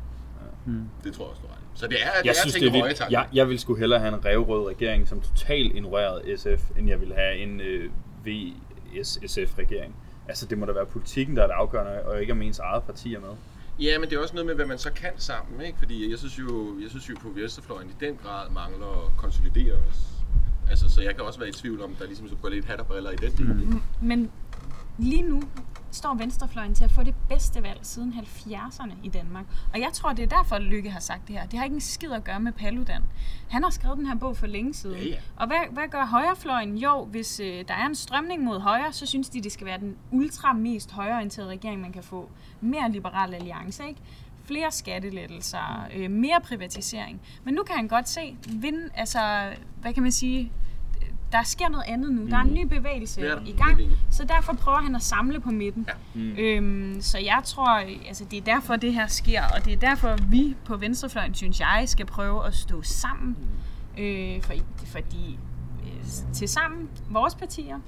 Mm. Det tror jeg også, du. Så det er, det Jeg er synes, det er vildt. Jeg, jeg vil sgu hellere have en røvrød regering, som totalt ignorerede SF, end jeg vil have en øh, VS-SF-regering. Altså, det må da være politikken, der er det afgørende, og ikke om ens eget parti er med. Ja, men det er også noget med, hvad man så kan sammen, ikke? Fordi jeg synes jo, jeg synes jo på Vesterfløjen i den grad mangler at konsolidere os. Altså, så jeg kan også være i tvivl om, der ligesom så går lidt hat og briller i den del. Mm. Men lige nu står venstrefløjen til at få det bedste valg siden 70'erne i Danmark. Og jeg tror, det er derfor, at Lykke har sagt det her. Det har ikke en skid at gøre med Paludan. Han har skrevet den her bog for længe siden. Ja, ja. Og hvad, hvad gør højrefløjen? Jo, hvis øh, der er en strømning mod højre, så synes de, det skal være den ultra mest højreorienterede regering, man kan få. Mere liberal alliance, ikke? Flere skattelettelser, øh, mere privatisering. Men nu kan han godt se, vind, altså, hvad kan man sige, der sker noget andet nu. Der er en ny bevægelse der. i gang, så derfor prøver han at samle på midten. Ja. Mm. Øhm, så jeg tror, altså det er derfor, det her sker, og det er derfor, vi på venstrefløjen, synes jeg, skal prøve at stå sammen. Øh, for, fordi øh, til sammen, vores partier,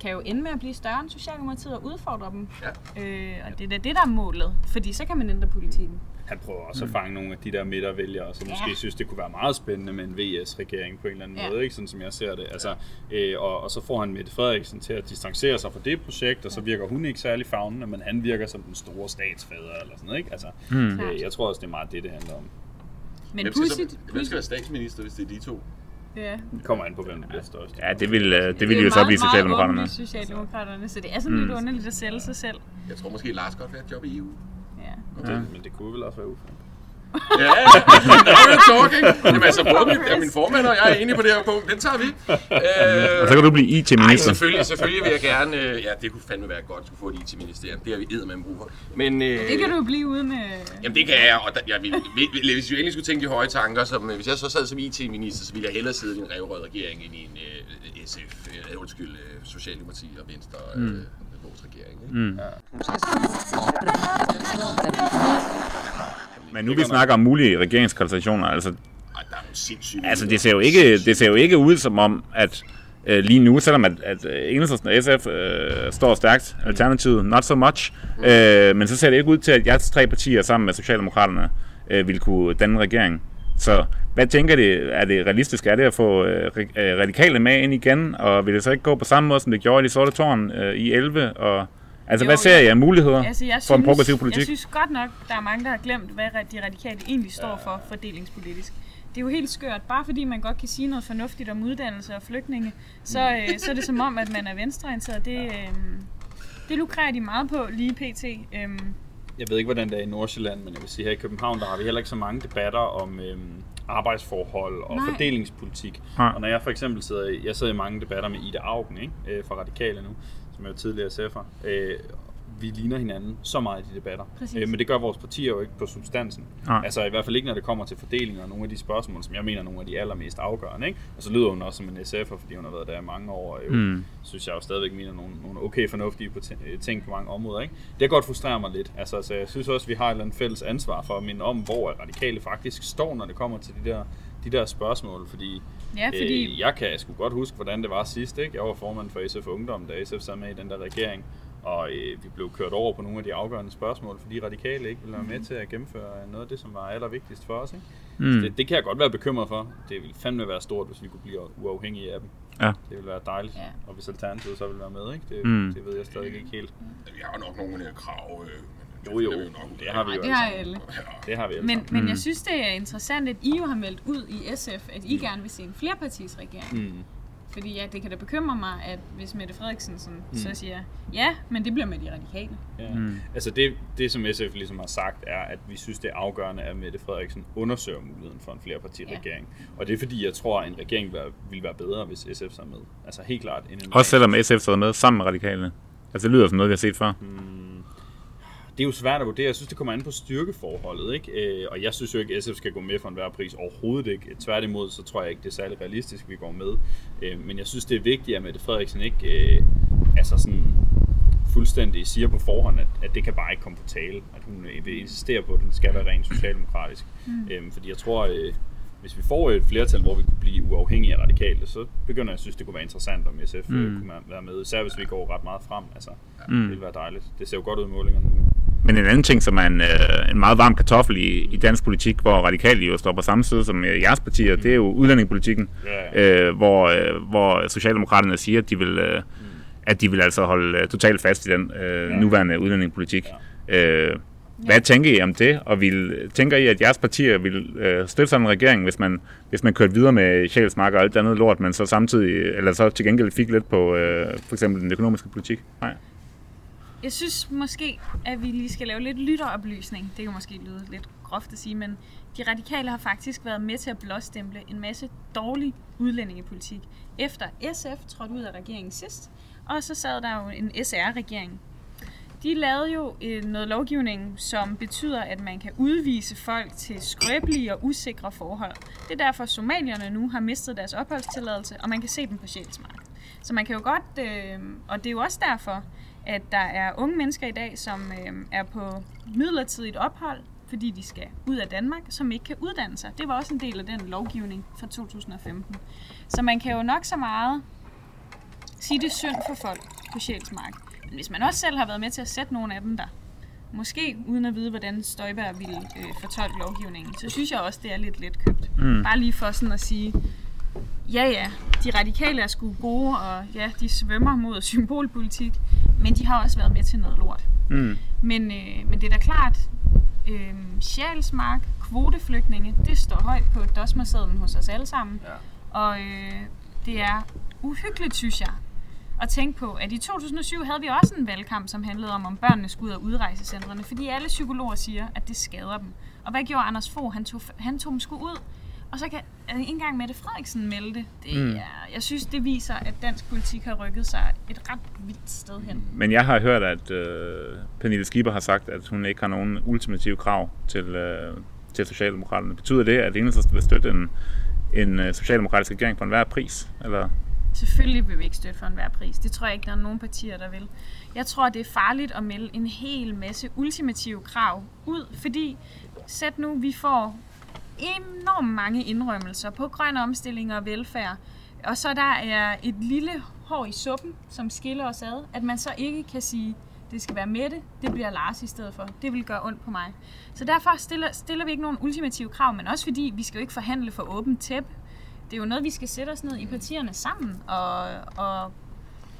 kan jo ende med at blive større end Socialdemokratiet og udfordre dem. Ja. Øh, og det er da det, der er målet, fordi så kan man ændre politikken. Han prøver også at fange nogle af de der midtervælgere, som Ja. måske synes, det kunne være meget spændende med en VS-regering på en eller anden Ja. måde, ikke? sådan som jeg ser det. Altså, øh, og, og så får han Mette Frederiksen til at distancere sig fra det projekt, og så virker hun ikke særlig fagnende, men han virker som den store statsfader eller sådan noget. Ikke? Altså, Mm. Øh, jeg tror også, det er meget det, det handler om. Men Hvem skal, så, pudsigt, hvem skal være statsminister, hvis det er de to? ja. Det kommer an på, hvem der bliver størst. Ja, det vil, øh, det vil er jo så meget, blive meget Socialdemokraterne. åbenlyst Socialdemokraterne, så det er sådan lidt underligt at sælge sig selv. Jeg tror måske, Lars godt vil have et job i EU. Ja. Ja. Men det kunne vel også være ufærdigt. Ja. Now you're talking. Jamen altså, både min, ja, min formand og jeg er enige på det her punkt. Den tager vi. Øh, Og så kan du blive Nej, IT-minister. selvfølgelig, selvfølgelig vil jeg gerne... Øh, ja, det kunne fandme være godt, at skulle få et IT-ministerium. Det har vi eddermame brug for. Men, øh, Det kan du jo blive uden... Øh... Jamen det kan jeg, og der, jeg vil, hvis vi endelig skulle tænke de høje tanker, som, øh, hvis jeg så sad som IT-minister, så ville jeg hellere sidde i en revrød regering end i en øh, SF, øh, undskyld, øh, Socialdemokrati og Venstre, øh, mm. Vores regering. Ikke? Mm. Men nu vi snakker om mulige regeringskonstellationer, altså, Ej, der er altså det, ser jo ikke, det ser jo ikke ud som om, at øh, lige nu, selvom at, at øh, Enhedslisten og SF øh, står stærkt, Alternativet not so much, øh, men så ser det ikke ud til, at jeres tre partier sammen med Socialdemokraterne øh, vil kunne danne regering. Så hvad tænker det, er det realistisk, er det at få øh, øh, radikale med ind igen, og vil det så ikke gå på samme måde, som det gjorde i de sorte tårn øh, i 11? Og, altså Jo, hvad ser. I af muligheder Altså, jeg for en synes, progressiv politik? Jeg synes godt nok, der er mange, der har glemt, hvad de radikale egentlig står for fordelingspolitisk. Det er jo helt skørt. Bare fordi man godt kan sige noget fornuftigt om uddannelse og flygtninge, så, øh, så er det som om, at man er venstreorienteret. Det, øh, det lukrerer de meget på lige pt. Øhm, Jeg ved ikke, hvordan det er i Nordsjælland, men jeg vil sige, her i København, der har vi heller ikke så mange debatter om øhm, arbejdsforhold og Nej. fordelingspolitik. Nej. Og når jeg for eksempel sidder i, jeg sidder i mange debatter med Ida Augen, ikke? Øh, fra Radikale nu, som er jo tidligere SF'er. Øh, vi ligner hinanden så meget i de debatter. Præcis. Øh, men det gør vores partier jo ikke på substansen. Nej. Altså i hvert fald ikke, når det kommer til fordeling og nogle af de spørgsmål, som jeg mener er nogle af de allermest afgørende. Ikke? Og så lyder hun også som en SF'er, fordi hun har været der i mange år. Og jo, Mm. synes jeg jo stadigvæk mener nogle, nogle okay fornuftige på øh, ting på mange områder. Ikke? Det kan godt frustrere mig lidt. Altså, så jeg synes også, at vi har et eller andet fælles ansvar for at minde om, hvor radikale faktisk står, når det kommer til de der, de der spørgsmål. Fordi, ja, fordi øh, jeg kan sgu godt huske, hvordan det var sidst. Ikke? Jeg var formand for SF Ungdom, da SF sad med i den der regering. Og øh, vi blev kørt over på nogle af de afgørende spørgsmål, fordi radikale ikke ville være med til at gennemføre noget af det, som var allervigtigst for os. Ikke? Mm. Så det, det kan jeg godt være bekymret for. Det ville fandme være stort, hvis vi kunne blive uafhængige af dem. Ja. Det ville være dejligt. Ja. Og hvis Alternativet så ville være med, ikke? Det, Mm. det ved jeg stadig ikke helt. Vi har jo nok nogle af krav. Øh, men Jo, jo. vi nok Det har vi jo det har alle alle. Det har vi alle Men, sammen. men Mm. jeg synes, det er interessant, at I jo har meldt ud i SF, at I gerne vil se en flerpartisregering. Mm. Fordi ja, det kan da bekymre mig, at hvis Mette Frederiksen sådan, Mm. så siger, ja, men det bliver med de radikale. Ja. Mm. Altså det, det, som SF ligesom har sagt, er, at vi synes, det er afgørende, at Mette Frederiksen undersøger muligheden for en flerpartiregering. Og det er fordi, jeg tror, at en regering vil være, vil være bedre, hvis SF er med. Altså helt klart. End en Også selvom SF sidder med sammen med radikale. Altså det lyder som noget, vi har set før. Det er jo svært at vurdere. Jeg synes, det kommer an på styrkeforholdet. Ikke? Øh, og jeg synes jo ikke, at SF skal gå med for enhver pris. Overhovedet ikke. Tværtimod, så tror jeg ikke, det er særlig realistisk, at vi går med. Øh, men jeg synes, det er vigtigt, at Mette Frederiksen ikke øh, altså sådan fuldstændig siger på forhånd, at, at det kan bare ikke komme på tale. At hun vil insistere på, at den skal være rent socialdemokratisk. Mm. Øhm, fordi jeg tror, øh, hvis vi får et flertal, hvor vi kunne blive uafhængige af radikale, så begynder jeg at synes, det kunne være interessant, om SF mm. kunne være med. Især hvis vi går ret meget frem. Altså, mm. Det ville være dejligt. Det ser jo godt ud i målingerne nu. Men en anden ting, som er en, øh, en meget varm kartoffel i, i dansk politik, hvor radikale jo står på samme side som øh, jeres partier, mm. det er jo udlændingepolitikken, yeah. øh, hvor, øh, hvor Socialdemokraterne siger, at de vil, øh, mm. at de vil altså holde øh, totalt fast i den øh, yeah. nuværende udlændingepolitik. Yeah. Øh, hvad tænker I om det, og vil, tænker I, at jeres partier vil øh, støtte sådan en regering, hvis man, hvis man kørte videre med Sjælsmark og alt andet lort, men så samtidig, eller så til gengæld fik lidt på øh, for eksempel den økonomiske politik? Nej. Jeg synes måske, at vi lige skal lave lidt lytteroplysning. Det kan måske lyde lidt groft at sige, men de radikale har faktisk været med til at blåstemple en masse dårlig udlændingepolitik, efter SF trådte ud af regeringen sidst, og så sad der jo en SR-regering. De lavede jo øh, noget lovgivning, som betyder, at man kan udvise folk til skrøbelige og usikre forhold. Det er derfor, at somalierne nu har mistet deres opholdstilladelse, og man kan se dem på Sjælsmark. Så man kan jo godt, øh, og det er jo også derfor, at der er unge mennesker i dag, som øh, er på midlertidigt ophold, fordi de skal ud af Danmark, som ikke kan uddanne sig. Det var også en del af den lovgivning fra 2015. Så man kan jo nok så meget sige det synd for folk på Sjælsmark. Men hvis man også selv har været med til at sætte nogle af dem der, måske uden at vide, hvordan Støjberg ville øh, fortolke lovgivningen, så synes jeg også, det er lidt let købt. Mm. Bare lige for sådan at sige, ja ja, de radikale er sgu gode, og ja, de svømmer mod symbolpolitik, men de har også været med til noget lort. Mm. Men, øh, men det er da klart, øh, Sjælsmark, kvoteflygtninge, det står højt på dosmersedlen hos os alle sammen. Ja. Og øh, det er uhyggeligt, synes jeg, at tænke på, at i 2007 havde vi også en valgkamp, som handlede om, om børnene skulle ud af udrejsecentrene, fordi alle psykologer siger, at det skader dem. Og hvad gjorde Anders Fogh? Han tog, han tog dem sgu ud, og så kan altså, ikke engang Mette Frederiksen melde det. det mm. er, jeg synes, det viser, at dansk politik har rykket sig et ret vildt sted hen. Men jeg har hørt, at øh, Pernille Schieber har sagt, at hun ikke har nogen ultimative krav til, øh, til Socialdemokraterne. Betyder det, at Enhedslisten vil støtte en, en øh, socialdemokratisk regering for enhver pris? Eller? Selvfølgelig vil vi ikke støtte for enhver pris. Det tror jeg ikke, der er nogen partier, der vil. Jeg tror, det er farligt at melde en hel masse ultimative krav ud, fordi sæt nu, vi får enormt mange indrømmelser på grøn omstilling og velfærd, og så der er et lille hår i suppen, som skiller os ad, at man så ikke kan sige, det skal være Mette, det bliver Lars i stedet for. Det vil gøre ondt på mig. Så derfor stiller, stiller vi ikke nogen ultimative krav, men også fordi vi skal jo ikke forhandle for åbent tæppe. Det er jo noget, vi skal sætte os ned i partierne sammen og, og,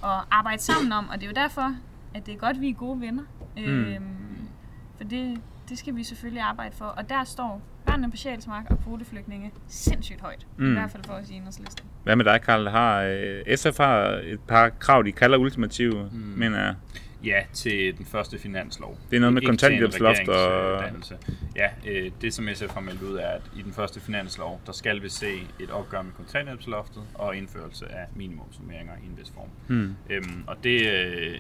og arbejde sammen om, og det er jo derfor, at det er godt, at vi er gode venner. Mm. Øhm, for det, det skal vi selvfølgelig arbejde for, og der står børnene på Sjælsmark og kvoteflygtninge sindssygt højt. Mm. I hvert fald for os i enhedslisten. Hvad med dig, Karl? Har, øh, SF har et par krav, de kalder ultimative, mm. men er... Ja, til den første finanslov. Det er noget med kontanthjælpsloft og... Ja, øh, det som SF har meldt ud er, at i den første finanslov, der skal vi se et opgør med kontanthjælpsloftet og indførelse af minimumsummeringer i en vis form. Mm. Øhm, og det, øh,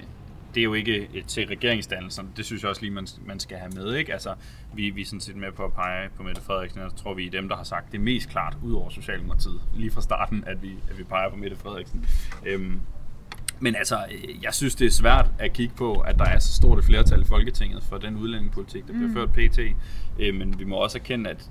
det er jo ikke et, til regeringsdannelsen. Det synes jeg også lige, man, man skal have med. Ikke? Altså, vi, vi er sådan set med på at pege på Mette Frederiksen, og tror vi er dem, der har sagt det mest klart, ud over Socialdemokratiet, lige fra starten, at vi, at vi peger på Mette Frederiksen. Øhm, men altså, jeg synes, det er svært at kigge på, at der er så stort et flertal i Folketinget for den udlændingepolitik, der bliver mm. ført pt. Øh, men vi må også erkende, at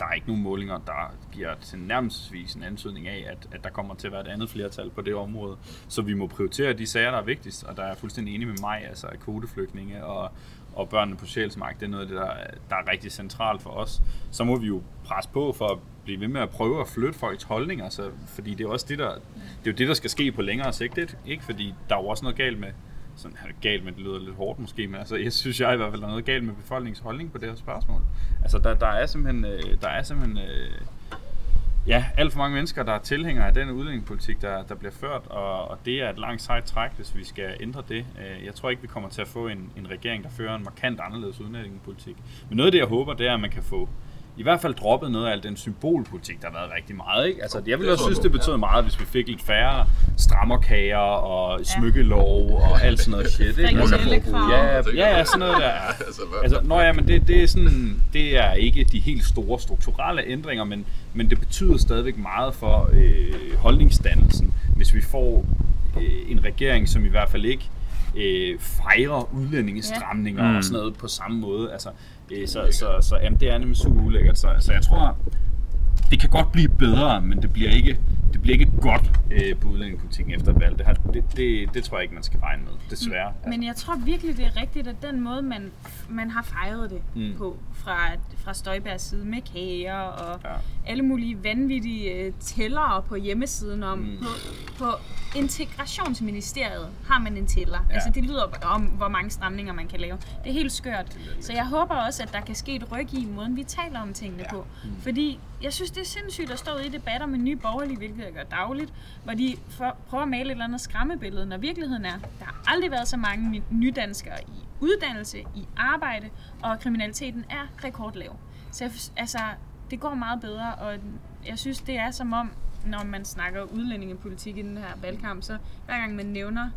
der er ikke nogen målinger, der giver til nærmest en antydning af, at, at der kommer til at være et andet flertal på det område. Så vi må prioritere de sager, der er vigtigst, og der er fuldstændig enig med mig, altså at kvoteflygtninge og, og børnene på sjælsmark, det er noget af det, der, der er rigtig centralt for os. Så må vi jo presse på for at blive ved med at prøve at flytte folks holdninger, så, fordi det er også det, der, det er jo det, der skal ske på længere sigt, ikke? Fordi der er jo også noget galt med, sådan er det galt men det lyder lidt hårdt måske, men altså, jeg synes jeg i hvert fald, der er noget galt med befolkningens holdning på det her spørgsmål. Altså, der, der er simpelthen, øh, der er simpelthen øh, ja, alt for mange mennesker, der er tilhængere af den udlændingepolitik, der, der bliver ført, og, og det er et langt sejt træk, hvis vi skal ændre det. Øh, jeg tror ikke, vi kommer til at få en, en regering, der fører en markant anderledes udlændingepolitik. Men noget af det, jeg håber, det er, at man kan få i hvert fald droppet noget af al den symbolpolitik, der har været rigtig meget. Ikke? Altså, jeg vil også synes, det betyder meget, hvis vi fik lidt færre strammerkager og smykkelov og alt sådan noget shit. Ikke? Altså, ja, ja, ja, sådan noget der. Altså, altså nå ja, men det, det, er sådan, det er ikke de helt store strukturelle ændringer, men, men det betyder stadigvæk meget for øh, holdningsdannelsen, hvis vi får øh, en regering, som i hvert fald ikke øh, fejre udlændingestramninger Ja. ja. Mm. og sådan noget på samme måde. Altså, øh, så, så, så jamen, det er nemlig super ulækkert. Så, så jeg tror, det kan godt blive bedre, men det bliver ikke, det bliver ikke godt øh, på udlændingepolitikken efter et valg. Det, har, det, det, det tror jeg ikke, man skal regne med, desværre. Men jeg tror virkelig, det er rigtigt, at den måde, man, man har fejret det Mm. mm. på fra, fra Støjbergs side med kager og Ja. alle mulige vanvittige øh, tællere på hjemmesiden om. Mm. Mm. På, på Integrationsministeriet har man en tæller. Ja. Altså det lyder om, hvor mange stramninger man kan lave. Det er helt skørt. Så jeg håber også, at der kan ske et ryg i måden, vi taler om tingene Ja. på. Fordi jeg synes, det er sindssygt at stå i debatter med nye borgerlige, hvilket jeg gør dagligt, hvor de for, prøver at male et eller andet skræmmebillede, når virkeligheden er, der har aldrig været så mange nydanskere i uddannelse, i arbejde, og kriminaliteten er rekordlav. Så jeg, altså, det går meget bedre, og jeg synes, det er som om, når man snakker udlændingepolitik i den her valgkamp, så hver gang man nævner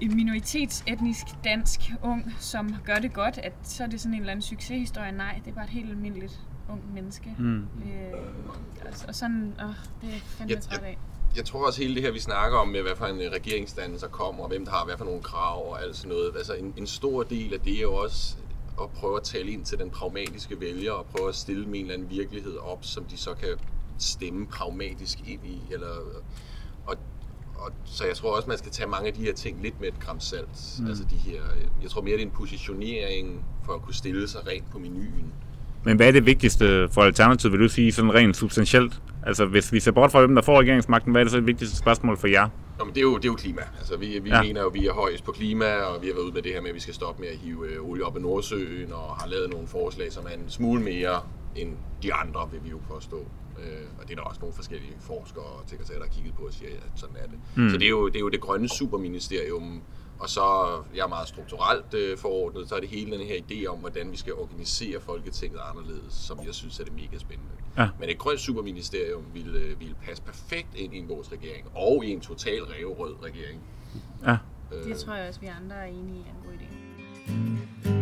en minoritetsetnisk dansk ung, som gør det godt, at så er det sådan en eller anden succeshistorie. Nej, det er bare et helt almindeligt ung menneske. Mm. Øh, og, og sådan, åh, det er jeg fandme Jeg- træt af. jeg tror også hele det her, vi snakker om, med hvad for en øh, regeringsdannelse der kommer, og hvem der har hvad for nogle krav og alt sådan noget. Altså en, en stor del af det er jo også at prøve at tale ind til den pragmatiske vælger, og prøve at stille dem en eller anden virkelighed op, som de så kan stemme pragmatisk ind i. Eller, og, og, så jeg tror også, man skal tage mange af de her ting lidt med et gram salt. Mm. Altså de her, øh, jeg tror mere, det er en positionering for at kunne stille sig rent på menuen. Men hvad er det vigtigste for Alternativet, vil du sige, sådan rent substantielt? Altså, hvis vi ser bort fra hvem, der får regeringsmagten, hvad er det så det vigtigste spørgsmål for jer? Nå, men det er jo, det er jo klima. Altså, vi, vi Ja. mener jo, at vi er højest på klima, og vi har været ude med det her med, at vi skal stoppe med at hive øh, olie op af Nordsøen, og har lavet nogle forslag, som er en smule mere end de andre, vil vi jo påstå. Øh, og det er der også nogle forskellige forskere og sekretærer, der har kigget på og siger, at sådan er det. Mm. Så det er, jo, det er jo det grønne superministerium, og så jeg er meget strukturelt øh, forordnet, så er det hele den her idé om, hvordan vi skal organisere Folketinget anderledes, som jeg synes er det mega spændende. Ja. Men et grønt superministerium ville, øh, ville passe perfekt ind i vores regering, og i en total ræverød regering. Ja. Øh, Det tror jeg også, vi andre er enige i er en god idé.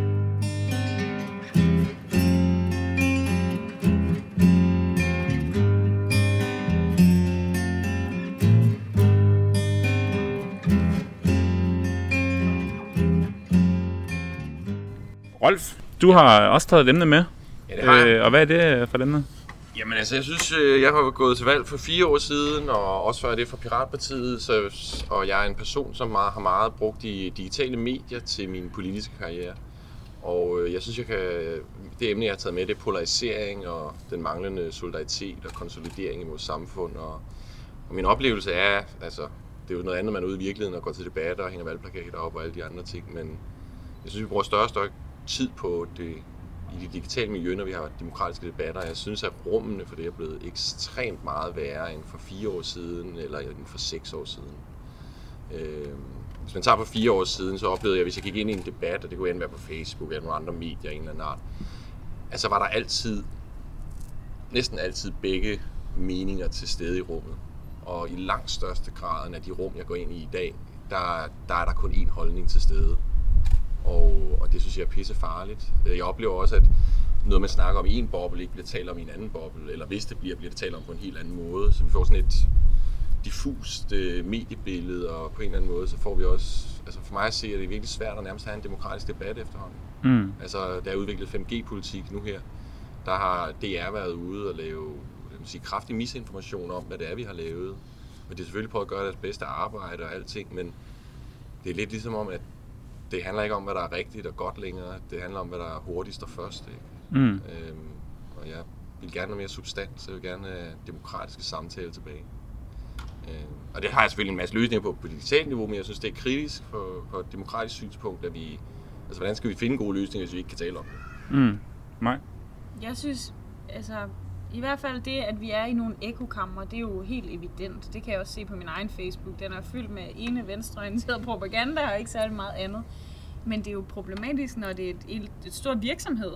Rolf, du har også taget et emne med. Ja, det har jeg. Øh, og hvad er det for et emne? Jamen altså, jeg synes, øh, jeg har gået til valg for fire år siden, og også før det for Piratpartiet, så, og jeg er en person, som meget, har meget brugt de digitale medier til min politiske karriere. Og øh, jeg synes, jeg kan, det emne, jeg har taget med, det er polarisering og den manglende solidaritet og konsolidering i vores samfund. Og, og min oplevelse er, altså, det er jo noget andet, man er ude i virkeligheden og går til debatter og hænger valgplakater op og alle de andre ting, men jeg synes, vi bruger større og større tid på det i det digitale miljø, når vi har demokratiske debatter. Jeg synes, at rummene for det er blevet ekstremt meget værre end for fire år siden, eller end for seks år siden. Øh, hvis man tager for fire år siden, så oplevede jeg, hvis jeg gik ind i en debat, og det kunne enten være på Facebook eller nogle andre medier af en eller anden art, altså var der altid, næsten altid begge meninger til stede i rummet. Og i langt største grad af de rum, jeg går ind i i dag, der, der er der kun én holdning til stede. Og, og det synes jeg er pisse farligt. Jeg oplever også, at noget man snakker om i en boble, ikke bliver talt om i en anden boble, eller hvis det bliver, bliver det talt om på en helt anden måde. Så vi får sådan et diffust øh, mediebillede, og på en eller anden måde, så får vi også, altså for mig at se, at det er virkelig svært at nærmest have en demokratisk debat efterhånden. Mm. Altså, der er udviklet 5G-politik nu her. Der har DR været ude og lave jeg vil sige, kraftig misinformation om, hvad det er, vi har lavet. Og de har selvfølgelig prøvet at gøre deres bedste arbejde og alting, men det er lidt ligesom om, at det handler ikke om, hvad der er rigtigt og godt længere. Det handler om, hvad der er hurtigst og først. Ikke? Mm. Øhm, og jeg vil gerne have mere substans. Jeg vil gerne have demokratiske samtaler tilbage. Øhm, og det har jeg selvfølgelig en masse løsninger på på digitalt niveau, men jeg synes, det er kritisk for, for et demokratisk synspunkt, at vi... Altså, hvordan skal vi finde gode løsninger, hvis vi ikke kan tale om det? Mm. Nej. Jeg synes, altså, i hvert fald det, at vi er i nogle ekokammer, det er jo helt evident. Det kan jeg også se på min egen Facebook. Den er fyldt med ene venstreorienteret propaganda og ikke særlig meget andet. Men det er jo problematisk, når det er et, et, stort virksomhed,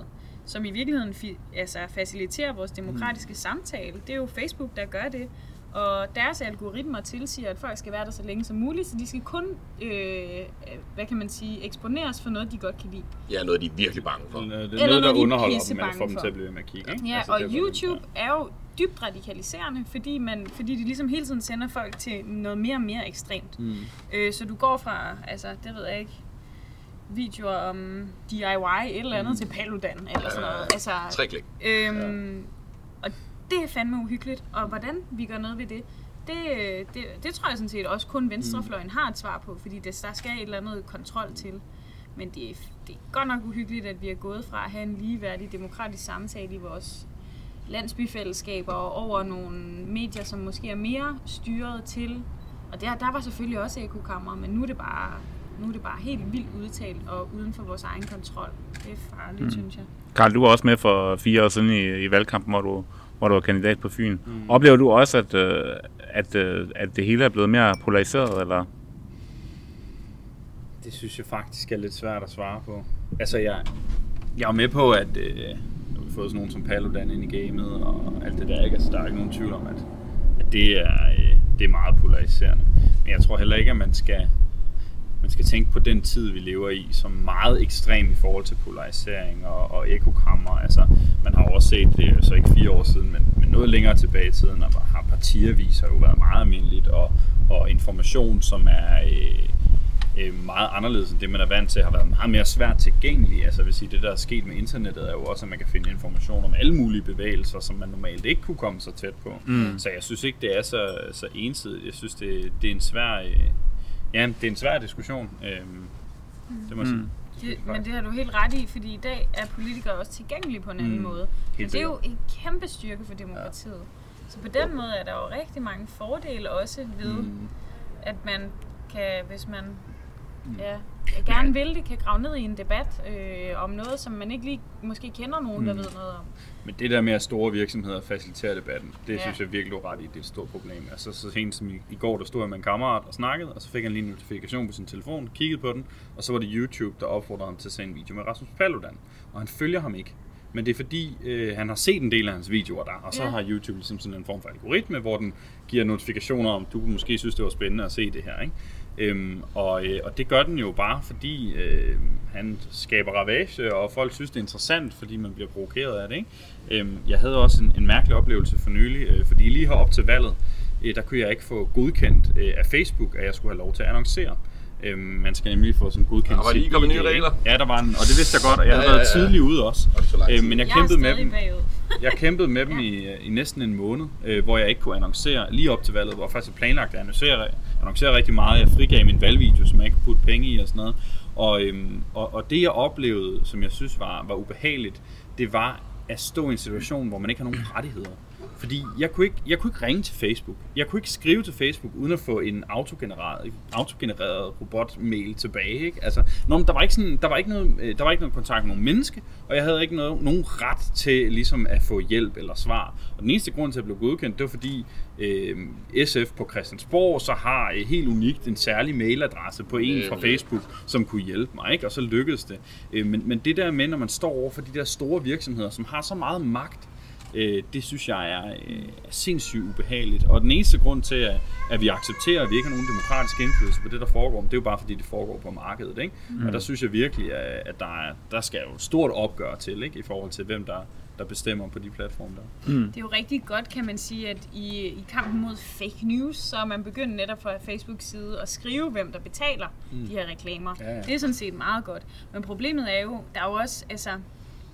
som i virkeligheden fi, altså, faciliterer vores demokratiske mm. samtale. Det er jo Facebook, der gør det. Og deres algoritmer tilsiger, at folk skal være der så længe som muligt, så de skal kun, øh, hvad kan man sige, eksponeres for noget, de godt kan lide. Ja, noget de er virkelig bange for. Det er Eller noget, der de er underholder dem, eller får dem for. til at blive ved med at kigge. Ikke? Ja, Altså, og det er jo- YouTube er jo dybt radikaliserende, fordi, man, fordi de ligesom hele tiden sender folk til noget mere og mere ekstremt. Mm. Øh, så du går fra, altså det ved jeg ikke, videoer om DIY et eller andet mm. til Paludan eller sådan noget. Altså, Tre klik. øhm, Og det er fandme uhyggeligt. Og hvordan vi gør noget ved det, det, det, det tror jeg sådan set også kun venstrefløjen har et svar på, fordi det, der skal et eller andet kontrol til. Men det er, det er godt nok uhyggeligt, at vi er gået fra at have en ligeværdig demokratisk samtale i vores landsbyfællesskaber og over nogle medier, som måske er mere styret til. Og der, der var selvfølgelig også ekokammer, men nu er det bare nu er det bare helt vildt udtalt og uden for vores egen kontrol. Det er farligt, mm. synes jeg. Karl, du var også med for fire år siden i, i valgkampen, hvor du, hvor du var kandidat på Fyn. Mm. Oplever du også, at, øh, at, øh, at det hele er blevet mere polariseret, eller? Det synes jeg faktisk er lidt svært at svare på. Altså, jeg, jeg er med på, at øh, nu har vi fået sådan nogen som Paludan ind i gamet og alt det der, ikke? Altså, der er ikke nogen tvivl om, at, at det, er, øh, det er meget polariserende. Men jeg tror heller ikke, at man skal, man skal tænke på den tid, vi lever i, som meget ekstrem i forhold til polarisering og, og ekokammer. Altså, man har også set, det så ikke fire år siden, men, men noget længere tilbage i tiden, og har partiaviser jo været meget almindeligt, og, og information, som er øh, øh, meget anderledes end det, man er vant til, har været meget mere svært tilgængelig. Altså, jeg vil sige, det der er sket med internettet, er jo også, at man kan finde information om alle mulige bevægelser, som man normalt ikke kunne komme så tæt på. Mm. Så jeg synes ikke, det er så, så ensidigt. Jeg synes, det, det er en svær... Øh, ja, det er en svær diskussion. Øh, det må jeg sige. Det, men det har du helt ret i, fordi i dag er politikere også tilgængelige på en anden Mm. måde. Og Helt det er jo en kæmpe styrke for demokratiet. Så på den måde er der jo rigtig mange fordele også ved, Mm. at man kan, hvis man ja, gerne vil det, kan grave ned i en debat øh, om noget, som man ikke lige måske kender nogen, der Mm. ved noget om. Men det der med, at store virksomheder faciliterer debatten, det Ja. synes jeg virkelig du ret i, det er et stort problem. Altså så sent som i, i går, der stod jeg med en kammerat og snakkede, og så fik han lige en notifikation på sin telefon, kiggede på den, og så var det YouTube, der opfordrede ham til at se en video med Rasmus Paludan. Og han følger ham ikke. Men det er fordi, øh, han har set en del af hans videoer der, og så ja. har YouTube ligesom sådan en form for algoritme, hvor den giver notifikationer om, du måske synes, det var spændende at se det her. Ikke? Øhm, og, øh, og det gør den jo bare, fordi øh, han skaber ravage, og folk synes, det er interessant, fordi man bliver provokeret af det. Ikke? Øhm, jeg havde også en, en mærkelig oplevelse for nylig, øh, fordi lige her op til valget, øh, der kunne jeg ikke få godkendt øh, af Facebook, at jeg skulle have lov til at annoncere. Øhm, man skal nemlig få sådan godkendt Der var lige kommet nye regler. Ja, der var en, og det vidste jeg godt, og jeg Ja, havde ja, været ja. tidlig ude også. Øhm, men jeg Jeg kæmpede med dem. bagud. Jeg kæmpede med dem i, i næsten en måned, øh, hvor jeg ikke kunne annoncere lige op til valget, hvor jeg faktisk planlagt at annoncere, annoncere rigtig meget. Jeg frigav min valgvideo, som jeg ikke kunne putte penge i og sådan noget. Og, øhm, og, og det jeg oplevede, som jeg synes var, var ubehageligt, det var at stå i en situation, hvor man ikke har nogen rettigheder. Fordi jeg kunne, ikke, jeg kunne ikke ringe til Facebook. Jeg kunne ikke skrive til Facebook, uden at få en autogenereret, autogenereret robot-mail tilbage. Ikke? Altså, nå, men der, var ikke sådan, der, var ikke noget, øh, der var ikke noget kontakt med nogen menneske, og jeg havde ikke noget, nogen ret til ligesom at få hjælp eller svar. Og den eneste grund til at blive godkendt, det var fordi øh, SF på Christiansborg så har øh, helt unikt en særlig mailadresse på en fra. Facebook, som kunne hjælpe mig, ikke? og så lykkedes det. Øh, men, men det der med, når man står over for de der store virksomheder, som har så meget magt, øh, det synes jeg er, øh, er sindssygt ubehageligt. Og den eneste grund til, at, at vi accepterer, at vi ikke har nogen demokratisk indflydelse på det, der foregår, det er jo bare fordi, det foregår på markedet. Ikke? Mm. Og der synes jeg virkelig, at at der, er, der skal jo et stort opgør til, ikke? i forhold til hvem der, der bestemmer på de platforme der. Det er jo rigtig godt, kan man sige, at i, i kampen mod fake news, så er man begyndt netop fra Facebooks side at skrive, hvem der betaler mm. de her reklamer. Ja, ja. Det er sådan set meget godt. Men problemet er jo, der er jo også, altså,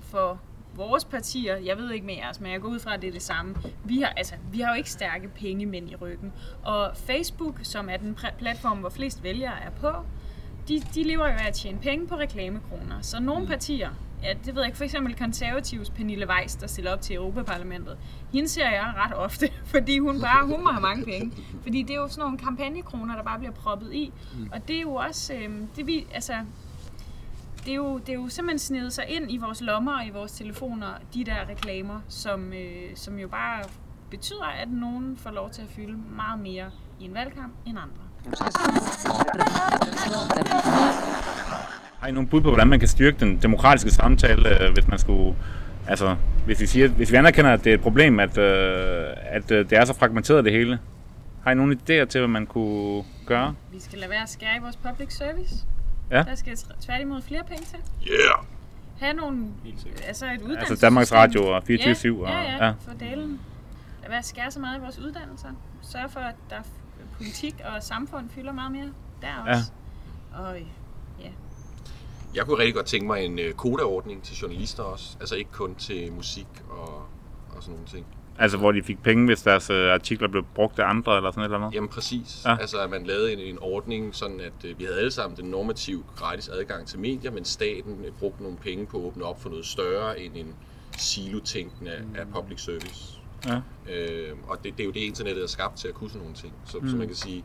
for vores partier, jeg ved ikke med jeres, men jeg går ud fra, at det er det samme. Vi har, altså, vi har jo ikke stærke pengemænd i ryggen. Og Facebook, som er den platform, hvor flest vælgere er på, de, de lever jo af at tjene penge på reklamekroner. Så nogle partier, ja, det ved jeg ikke, for eksempel konservativs Pernille Weiss, der stiller op til Europaparlamentet, hende ser jeg ret ofte, fordi hun bare, hun må have mange penge. Fordi det er jo sådan nogle kampagnekroner, der bare bliver proppet i. Og det er jo også, øh, det vi, altså, det er, jo, det er jo simpelthen snedet sig ind i vores lommer og i vores telefoner, de der reklamer, som, øh, som jo bare betyder, at nogen får lov til at fylde meget mere i en valgkamp end andre. Har I nogle bud på, hvordan man kan styrke den demokratiske samtale, øh, hvis man skulle Altså, hvis vi, siger, hvis vi anerkender, at det er et problem, at, øh, at øh, det er så fragmenteret det hele, har I nogle idéer til, hvad man kunne gøre? Vi skal lade være at skære i vores public service. Ja. Der skal tværtimod flere penge til. Yeah! Have nogle, altså et uddannelsessystem. Altså Danmarks Radio og 24-7 Ja, og... ja, ja, ja. for dalen. Lad være at skære så meget i vores uddannelser. Sørg for, at der er politik og samfund fylder meget mere der Ja. også. Og ja, Jeg kunne rigtig godt tænke mig en øh, kodaordning til journalister også. Altså ikke kun til musik og, og sådan nogle ting. Altså, hvor de fik penge, hvis deres øh, artikler blev brugt af andre, eller sådan et eller andet. Jamen præcis. Ja. Altså at man lavede en, en ordning, sådan at øh, vi havde alle sammen den normative gratis adgang til medier, men staten øh, brugte nogle penge på at åbne op for noget større end en silotænkning af, af public service. Ja. Øh, og det, det er jo det, internettet er skabt til at kunne sådan nogle ting. Så, mm. så man kan sige,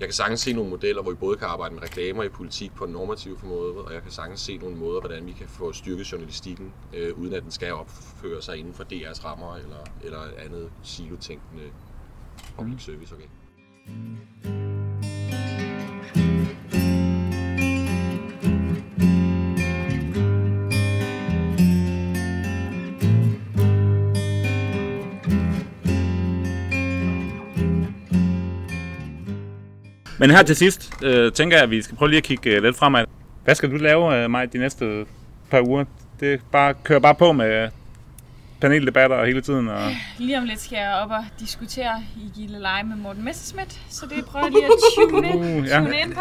jeg kan sagtens se nogle modeller, hvor vi både kan arbejde med reklamer i politik på en normativ måde, og jeg kan sagtens se nogle måder, hvordan vi kan få styrket journalistikken, øh, uden at den skal opføre sig inden for DR's rammer eller, eller andet silotænkende public service. Okay. Men her til sidst, øh, tænker jeg, at vi skal prøve lige at kigge øh, lidt fremad. Hvad skal du lave, øh, Maj, de næste par uger? Det er bare, kører bare på med paneldebatter hele tiden. Og... lige om lidt skal jeg op og diskutere i Gilde Leje med Morten Messerschmidt, så det prøver jeg lige at tune, Uh, ja. tune ind på.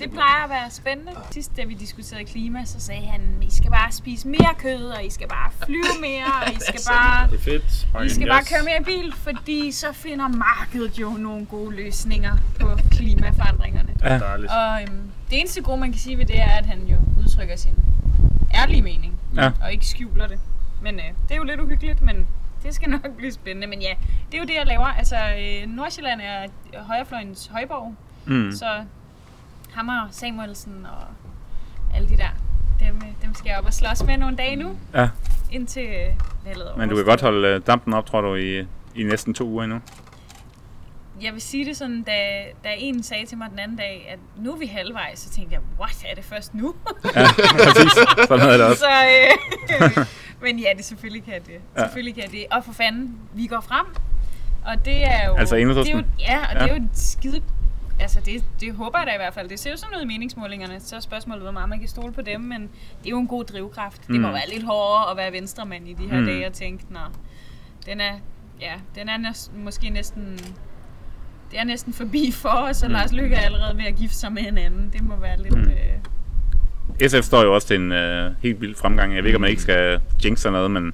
Det plejer at være spændende. Sidst, da vi diskuterede klima, så sagde han, I skal bare spise mere kød, og I skal bare flyve mere, og I skal bare, Det er fedt. I skal bare køre mere bil, fordi så finder markedet jo nogle gode løsninger på klimaforandringerne. Ja. Og øhm, det eneste gode, man kan sige ved det, er, at han jo udtrykker sin ærlige mening, Ja. og ikke skjuler det. Men øh, det er jo lidt uhyggeligt, men det skal nok blive spændende. Men ja, det er jo det, jeg laver. Altså, øh, Nordsjælland er højrefløjens højborg, Mm. så Hammer, Samuelsen og alle de der, dem, øh, dem skal jeg op og slås med nogle dage nu, ja. indtil øh, valget Men du kan godt holde øh, dampen op, tror du, i, i næsten to uger endnu. Jeg vil sige det sådan, da, da en sagde til mig den anden dag, at nu er vi halvvejs, så tænkte jeg, what, er det først nu? Ja, præcis. Sådan havde det også. så, øh, men ja, det selvfølgelig kan det. Ja. Selvfølgelig kan det. Og for fanden, vi går frem. Og det er jo... Altså det er jo? Ja, og Ja. det er jo et skide... Altså, det, det håber jeg da i hvert fald. Det ser jo sådan ud i meningsmålingerne. Så er spørgsmålet, hvor meget man kan stole på dem, men det er jo en god drivkraft. Det må Mm. være lidt hårdere at være venstremand i de her Mm. dage og tænke, nå, den er, ja, den er næsten, måske næsten... Det er næsten forbi for os, og Mm. Lars Løkke er allerede ved at gifte sig med en anden. Det må være lidt... Mm. Øh, SF står jo også til en øh, helt vild fremgang. Jeg ved ikke, om man ikke skal jinx sig noget, men,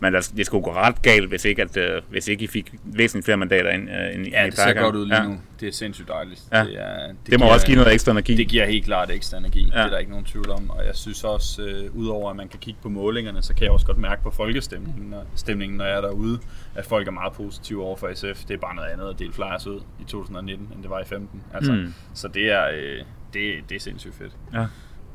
men altså, det skulle gå ret galt, hvis ikke, at, øh, hvis ikke I fik væsentligt flere mandater ind, øh, end, Ja, end det ser godt ud lige ja. nu. Det er sindssygt dejligt. Ja. Det, er, Det, det må også give noget ekstra energi. Det giver helt klart ekstra energi. Ja. Det er der ikke nogen tvivl om. Og jeg synes også, øh, udover at man kan kigge på målingerne, så kan jeg også godt mærke på folkestemningen, når, stemningen, når jeg er derude, at folk er meget positive over for SF. Det er bare noget andet at dele flyers ud i 2019, end det var i 15. Altså, mm. Så det er, øh, det, det er sindssygt fedt. Ja.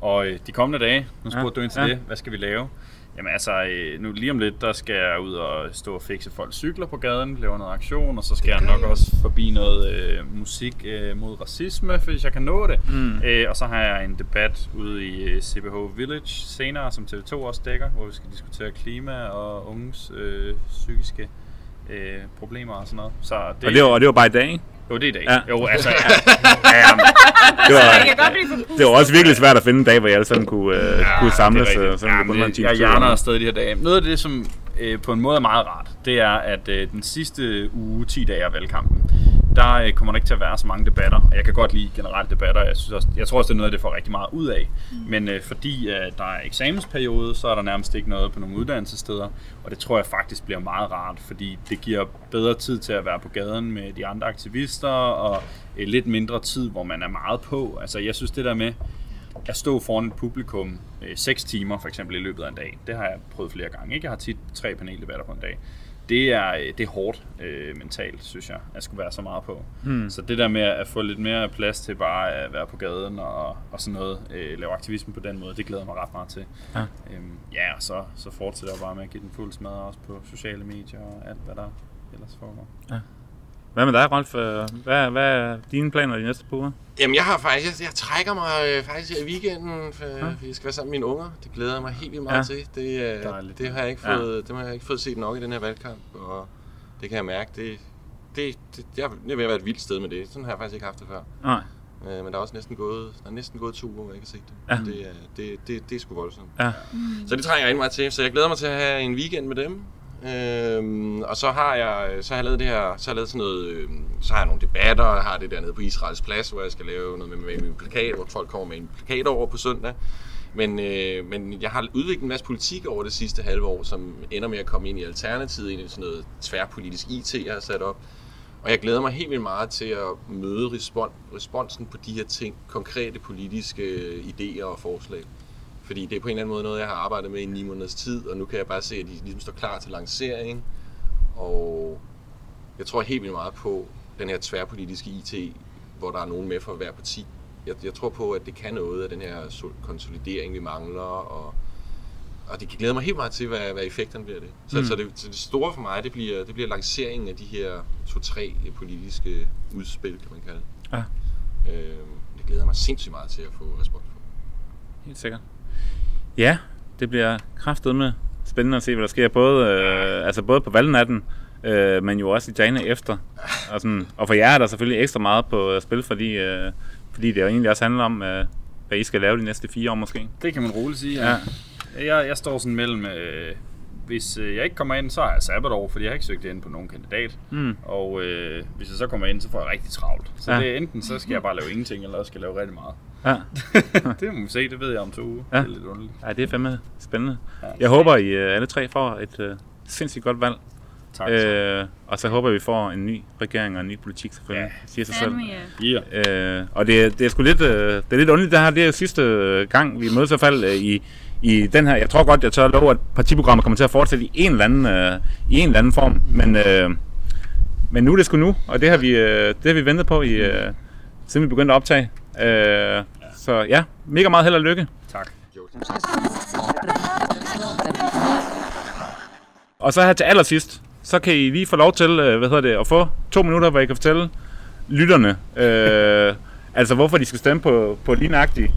Og øh, de kommende dage, nu spurgte Ja, du ind til ja. det, hvad skal vi lave? Jamen altså, øh, nu lige om lidt, der skal jeg ud og stå og fikse folks cykler på gaden, lave noget aktion, og så skal jeg nok også forbi noget øh, musik øh, mod racisme, hvis jeg kan nå det. Mm. Øh, og så har jeg en debat ude i øh, CBH Village senere, som TV2 også dækker, hvor vi skal diskutere klima og unges øh, psykiske øh, problemer og sådan noget. Så det, Og det var, og det var bare i dag, ikke? Jo, det er i dag. Ja. Jo, altså, ja, ja, Det var, det var også virkelig svært at finde en dag, hvor jeg alle sammen kunne, øh, Ja, kunne samles. det øh, sådan ja, det, jeg hjerner afsted de her dage. Noget af det, som øh, på en måde er meget rart, det er, at øh, den sidste uge, 10 dage af valgkampen, der øh, kommer der ikke til at være så mange debatter. Og jeg kan godt lide generelt debatter. Jeg, synes også, jeg tror også, det er noget, det får rigtig meget ud af. Mm. Men øh, fordi øh, der er eksamensperiode, så er der nærmest ikke noget på nogle uddannelsessteder. Og det tror jeg faktisk bliver meget rart, fordi det giver bedre tid til at være på gaden med de andre aktivister, og øh, lidt mindre tid, hvor man er meget på. Altså jeg synes det der med, at stå foran et publikum øh, 6 timer for eksempel i løbet af en dag, det har jeg prøvet flere gange. Ikke? Jeg har tit tre paneldebatter på en dag. Det er, det er hårdt øh, mentalt, synes jeg, at skulle være så meget på. Hmm. Så det der med at få lidt mere plads til bare at være på gaden og, og sådan noget, øh, lave aktivisme på den måde, det glæder mig ret meget til. Ja. Øhm, ja, og så, så fortsætter jeg bare med at give den fuld smadre også på sociale medier og alt, hvad der ellers foregår. Hvad med dig, Rolf? Øh, Hvad, hvad er dine planer de næste par uger? Jamen, jeg har faktisk, jeg, jeg trækker mig øh, faktisk i weekenden, for ja. jeg skal være sammen med mine unger. Det glæder jeg mig helt vildt meget Ja. til. Det, øh, Dejligt. det har jeg ikke Ja. fået, det har jeg ikke fået set nok i den her valgkamp, og det kan jeg mærke. Det, det, det, jeg, det vil være et vildt sted med det. Sådan har jeg faktisk ikke haft det før. Nej. Øh, men der er også næsten gået, der er næsten gået to uger, hvor jeg ikke har set det. Ja. Det, er, det, det, det er sgu voldsomt. Ja. Så det trænger jeg rigtig meget til. Så jeg glæder mig til at have en weekend med dem. Øhm, og så har jeg så har jeg lavet det her, så har jeg lavet sådan noget, øhm, så har jeg nogle debatter, og jeg har det der nede på Israels plads, hvor jeg skal lave noget med, med min plakat, hvor folk kommer med en plakat over på søndag. Men, øh, men jeg har udviklet en masse politik over det sidste halve år, som ender med at komme ind i Alternativet, ind i sådan noget tværpolitisk IT, jeg har sat op. Og jeg glæder mig helt vildt meget til at møde respon- responsen på de her ting, konkrete politiske øh, idéer og forslag. Fordi det er på en eller anden måde noget, jeg har arbejdet med i ni måneders tid, og nu kan jeg bare se, at de ligesom står klar til lancering. Og jeg tror helt vildt meget på den her tværpolitiske IT, hvor der er nogen med fra hver parti. Jeg, jeg tror på, at det kan noget af den her sol- konsolidering, vi mangler, og, og det glæder mig helt meget til, hvad, hvad effekterne bliver det. Så, Mm. så, det, så det store for mig, det bliver, det bliver lanceringen af de her to-tre politiske udspil, kan man kalde det. Ja. Øh, det glæder mig sindssygt meget til at få respons på. Helt sikkert. Ja, det bliver kraftedeme spændende at se, hvad der sker. Både, øh, altså både på valgnatten, øh, men jo også i dagene efter. Og, sådan, og for jer er der selvfølgelig ekstra meget på øh, spil, fordi, øh, fordi det jo egentlig også handler om, øh, hvad I skal lave de næste fire år måske. Det kan man roligt sige. Ja. Jeg, jeg står sådan mellem, øh, hvis øh, jeg ikke kommer ind, så har jeg sabbatår, fordi jeg har ikke søgt ind på nogen kandidat. Mm. Og øh, hvis jeg så kommer ind, så får jeg rigtig travlt. Så Ja. ja. det er enten, så skal jeg bare lave ingenting, eller også skal jeg lave rigtig meget. Ja. det må vi se, det ved jeg om to uger. Ja. Det er lidt underligt. ja, det er fandme spændende. Ja. Jeg håber, I øh, alle tre får et øh, sindssygt godt valg. Tak. Øh, og så håber vi får en ny regering og en ny politik selvfølgelig. Ja. Siger sig selv. Yeah. Øh, og det, er- det er sgu lidt, øh, det er lidt underligt, det her. Det er jo sidste øh, gang, vi mødes i hvert fald øh, i, i den her. Jeg tror godt, jeg tør love, at partiprogrammet kommer til at fortsætte i en eller anden, øh, i en eller anden form. Men, øh, men nu er det sgu nu, og det har vi, øh, det har vi ventet på, i, øh, siden vi begyndte at optage. Øh, så ja, mega meget held og lykke. Tak. Og så her til allersidst, så kan I lige få lov til, øh, hvad hedder det, at få to minutter, hvor I kan fortælle lytterne, øh, altså hvorfor de skal stemme på, på lige nøjagtigt,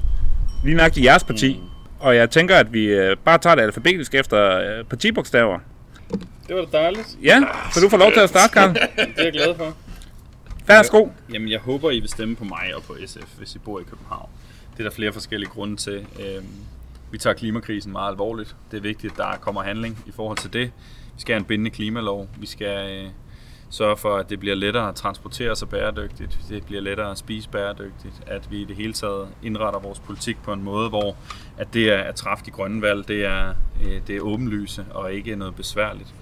lige nøjagtigt jeres parti. Mm. Og jeg tænker, at vi øh, bare tager det alfabetisk efter øh, partibogstaver. Det var da dejligt. Ja, så du får lov til at starte, Karl. Det er jeg glad for. Værsgo. Jamen, jeg håber, I vil stemme på mig og på SF, hvis I bor i København. Det er der flere forskellige grunde til. Øhm, vi tager klimakrisen meget alvorligt. Det er vigtigt, at der kommer handling i forhold til det. Vi skal have en bindende klimalov. Vi skal øh, sørge for, at det bliver lettere at transportere sig bæredygtigt. Det bliver lettere at spise bæredygtigt. At vi i det hele taget indretter vores politik på en måde, hvor at det er at træffe de grønne valg, det er, øh, det er åbenlyse og ikke noget besværligt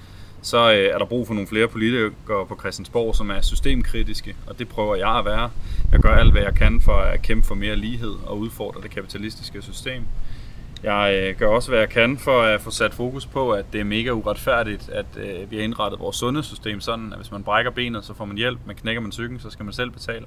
så øh, er der brug for nogle flere politikere på Christiansborg, som er systemkritiske, og det prøver jeg at være. Jeg gør alt, hvad jeg kan for at kæmpe for mere lighed og udfordre det kapitalistiske system. Jeg øh, gør også, hvad jeg kan for at få sat fokus på, at det er mega uretfærdigt, at øh, vi har indrettet vores sundhedssystem sådan, at hvis man brækker benet, så får man hjælp, men knækker man cyklen, så skal man selv betale.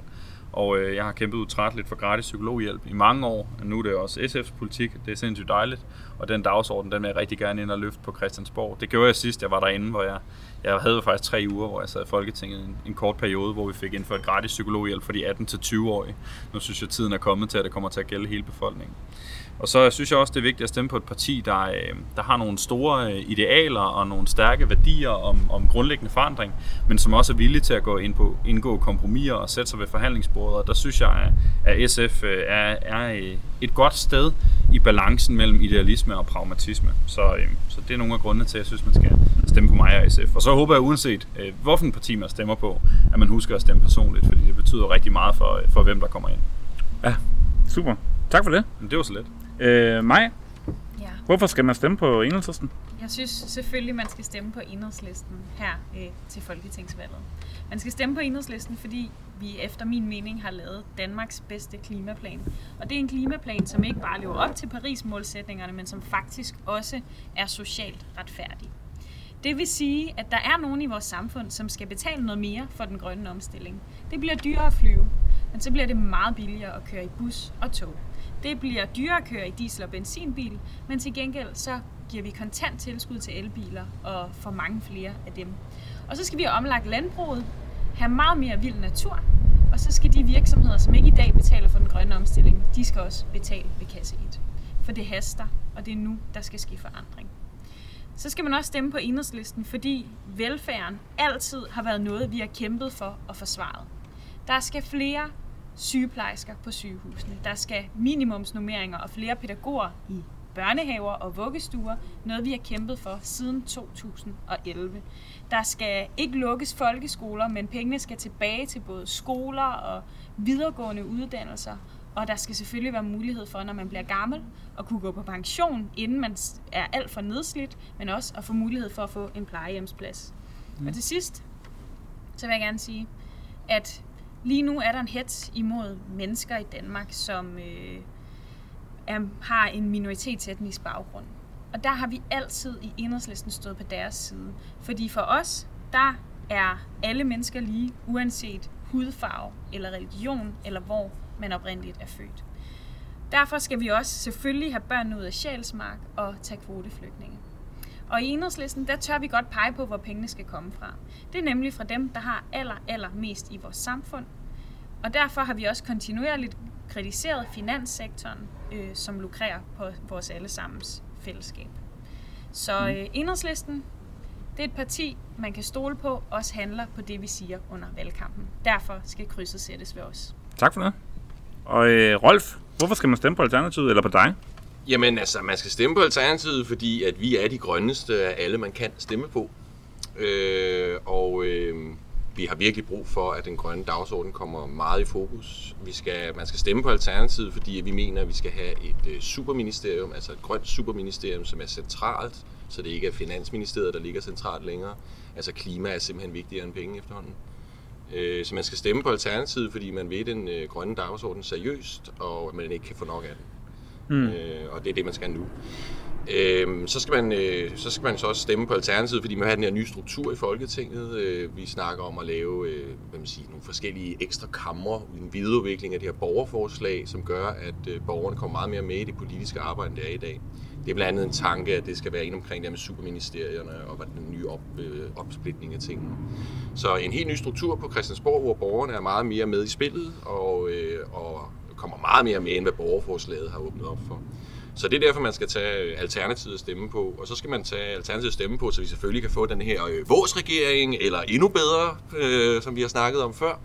Og øh, jeg har kæmpet utrætteligt for gratis psykologhjælp i mange år, og nu er det også SF's politik, det er sindssygt dejligt, og den dagsorden, den vil jeg rigtig gerne ind og løfte på Christiansborg. Det gjorde jeg sidst, jeg var derinde, hvor jeg, jeg havde faktisk tre uger, hvor jeg sad i Folketinget en, en kort periode, hvor vi fik indført gratis psykologhjælp for de 18-20-årige. Nu synes jeg, tiden er kommet til, at det kommer til at gælde hele befolkningen. Og så synes jeg også, det er vigtigt at stemme på et parti, der, øh, der har nogle store øh, idealer og nogle stærke værdier om, om grundlæggende forandring, men som også er villige til at gå ind på, indgå kompromiser og sætte sig ved forhandlingsbordet. Og der synes jeg, at SF øh, er, er et godt sted i balancen mellem idealisme og pragmatisme. Så, så det er nogle af grundene til, at jeg synes, man skal stemme på mig og SF. Og så håber jeg uanset, hvilken parti man stemmer på, at man husker at stemme personligt, fordi det betyder rigtig meget for, for hvem der kommer ind. Ja, super. Tak for det. Men det var så let. Øh, mig, ja. hvorfor skal man stemme på enhedslisten? Jeg synes selvfølgelig, man skal stemme på enhedslisten her øh, til folketingsvalget. Man skal stemme på enhedslisten, fordi vi efter min mening har lavet Danmarks bedste klimaplan. Og det er en klimaplan, som ikke bare lever op til Paris-målsætningerne, men som faktisk også er socialt retfærdig. Det vil sige, at der er nogen i vores samfund, som skal betale noget mere for den grønne omstilling. Det bliver dyrere at flyve, men så bliver det meget billigere at køre i bus og tog. Det bliver dyrere at køre i diesel- og benzinbil, men til gengæld så giver vi kontant tilskud til elbiler og for mange flere af dem. Og så skal vi have omlagt landbruget. have meget mere vild natur, og så skal de virksomheder, som ikke i dag betaler for den grønne omstilling, de skal også betale ved kasse 1. For det haster, og det er nu, der skal ske forandring. Så skal man også stemme på enhedslisten, fordi velfærden altid har været noget, vi har kæmpet for og forsvaret. Der skal flere sygeplejersker på sygehusene. Der skal minimumsnummeringer og flere pædagoger i børnehaver og vuggestuer, noget vi har kæmpet for siden 2011. Der skal ikke lukkes folkeskoler, men pengene skal tilbage til både skoler og videregående uddannelser, og der skal selvfølgelig være mulighed for, når man bliver gammel, at kunne gå på pension, inden man er alt for nedslidt, men også at få mulighed for at få en plejehjemsplads. Mm. Og til sidst, så vil jeg gerne sige, at lige nu er der en hets imod mennesker i Danmark, som øh, er, har en minoritetsetnisk baggrund. Og der har vi altid i enhedslisten stået på deres side. Fordi for os, der er alle mennesker lige, uanset hudfarve eller religion, eller hvor man oprindeligt er født. Derfor skal vi også selvfølgelig have børn ud af sjælsmark og tage kvoteflygtninge. Og i enhedslisten, der tør vi godt pege på, hvor pengene skal komme fra. Det er nemlig fra dem, der har aller, aller mest i vores samfund. Og derfor har vi også kontinuerligt kritiseret finanssektoren, øh, som lukrerer på vores allesammens fællesskab. Så mm. øh, enhedslisten, det er et parti, man kan stole på, også handler på det, vi siger under valgkampen. Derfor skal krydset sættes ved os. Tak for det. Og øh, Rolf, hvorfor skal man stemme på Alternativet eller på dig? Jamen altså, man skal stemme på Alternativet, fordi at vi er de grønneste af alle, man kan stemme på. Øh, og øh, vi har virkelig brug for, at den grønne dagsorden kommer meget i fokus. Vi skal, man skal stemme på Alternativet, fordi vi mener, at vi skal have et øh, superministerium, altså et grønt superministerium, som er centralt, så det ikke er Finansministeriet, der ligger centralt længere. Altså klima er simpelthen vigtigere end penge efterhånden. Øh, så man skal stemme på Alternativet, fordi man ved den øh, grønne dagsorden seriøst, og man ikke kan få nok af den. Mm. Øh, og det er det, man skal nu. Øh, så, skal man, øh, så skal man så også stemme på Alternativet, fordi man har den her nye struktur i Folketinget. Øh, vi snakker om at lave øh, hvad man siger, nogle forskellige ekstra kamre, en videreudvikling af det her borgerforslag, som gør, at øh, borgerne kommer meget mere med i det politiske arbejde, end det er i dag. Det er blandt andet en tanke, at det skal være en omkring det med superministerierne og den nye op, øh, opsplitning af tingene. Så en helt ny struktur på Christiansborg, hvor borgerne er meget mere med i spillet og, øh, og kommer meget mere med, end hvad borgerforslaget har åbnet op for. Så det er derfor, man skal tage øh, Alternativet at stemme på. Og så skal man tage Alternativet at stemme på, så vi selvfølgelig kan få den her øh, våsregering, eller endnu bedre, øh, som vi har snakket om før.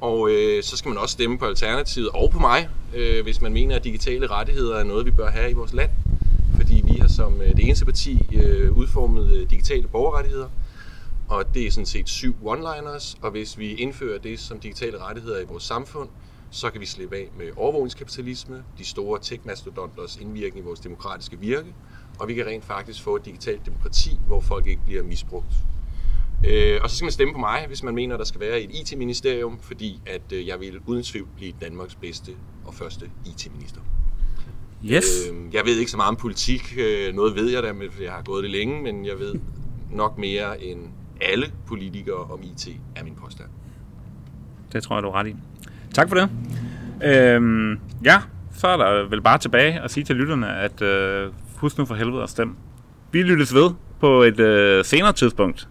Og øh, så skal man også stemme på Alternativet og på mig, øh, hvis man mener, at digitale rettigheder er noget, vi bør have i vores land. Fordi vi har som øh, det eneste parti øh, udformet øh, digitale borgerrettigheder. Og det er sådan set syv one-liners, og hvis vi indfører det som digitale rettigheder i vores samfund, så kan vi slippe af med overvågningskapitalisme, de store tech-mastodonters indvirkning i vores demokratiske virke, og vi kan rent faktisk få et digitalt demokrati, hvor folk ikke bliver misbrugt. Øh, og så skal man stemme på mig, hvis man mener, at der skal være et IT-ministerium, fordi at øh, jeg vil uden tvivl blive Danmarks bedste og første IT-minister. Yes. Øh, jeg ved ikke så meget om politik. Øh, noget ved jeg da, for jeg har gået det længe, men jeg ved nok mere end alle politikere om IT, er min påstand. Det tror jeg, du er ret i. Tak for det. Øhm, ja, så er der vel bare tilbage at sige til lytterne, at øh, husk nu for helvede at stemme. Vi lyttes ved på et øh, senere tidspunkt.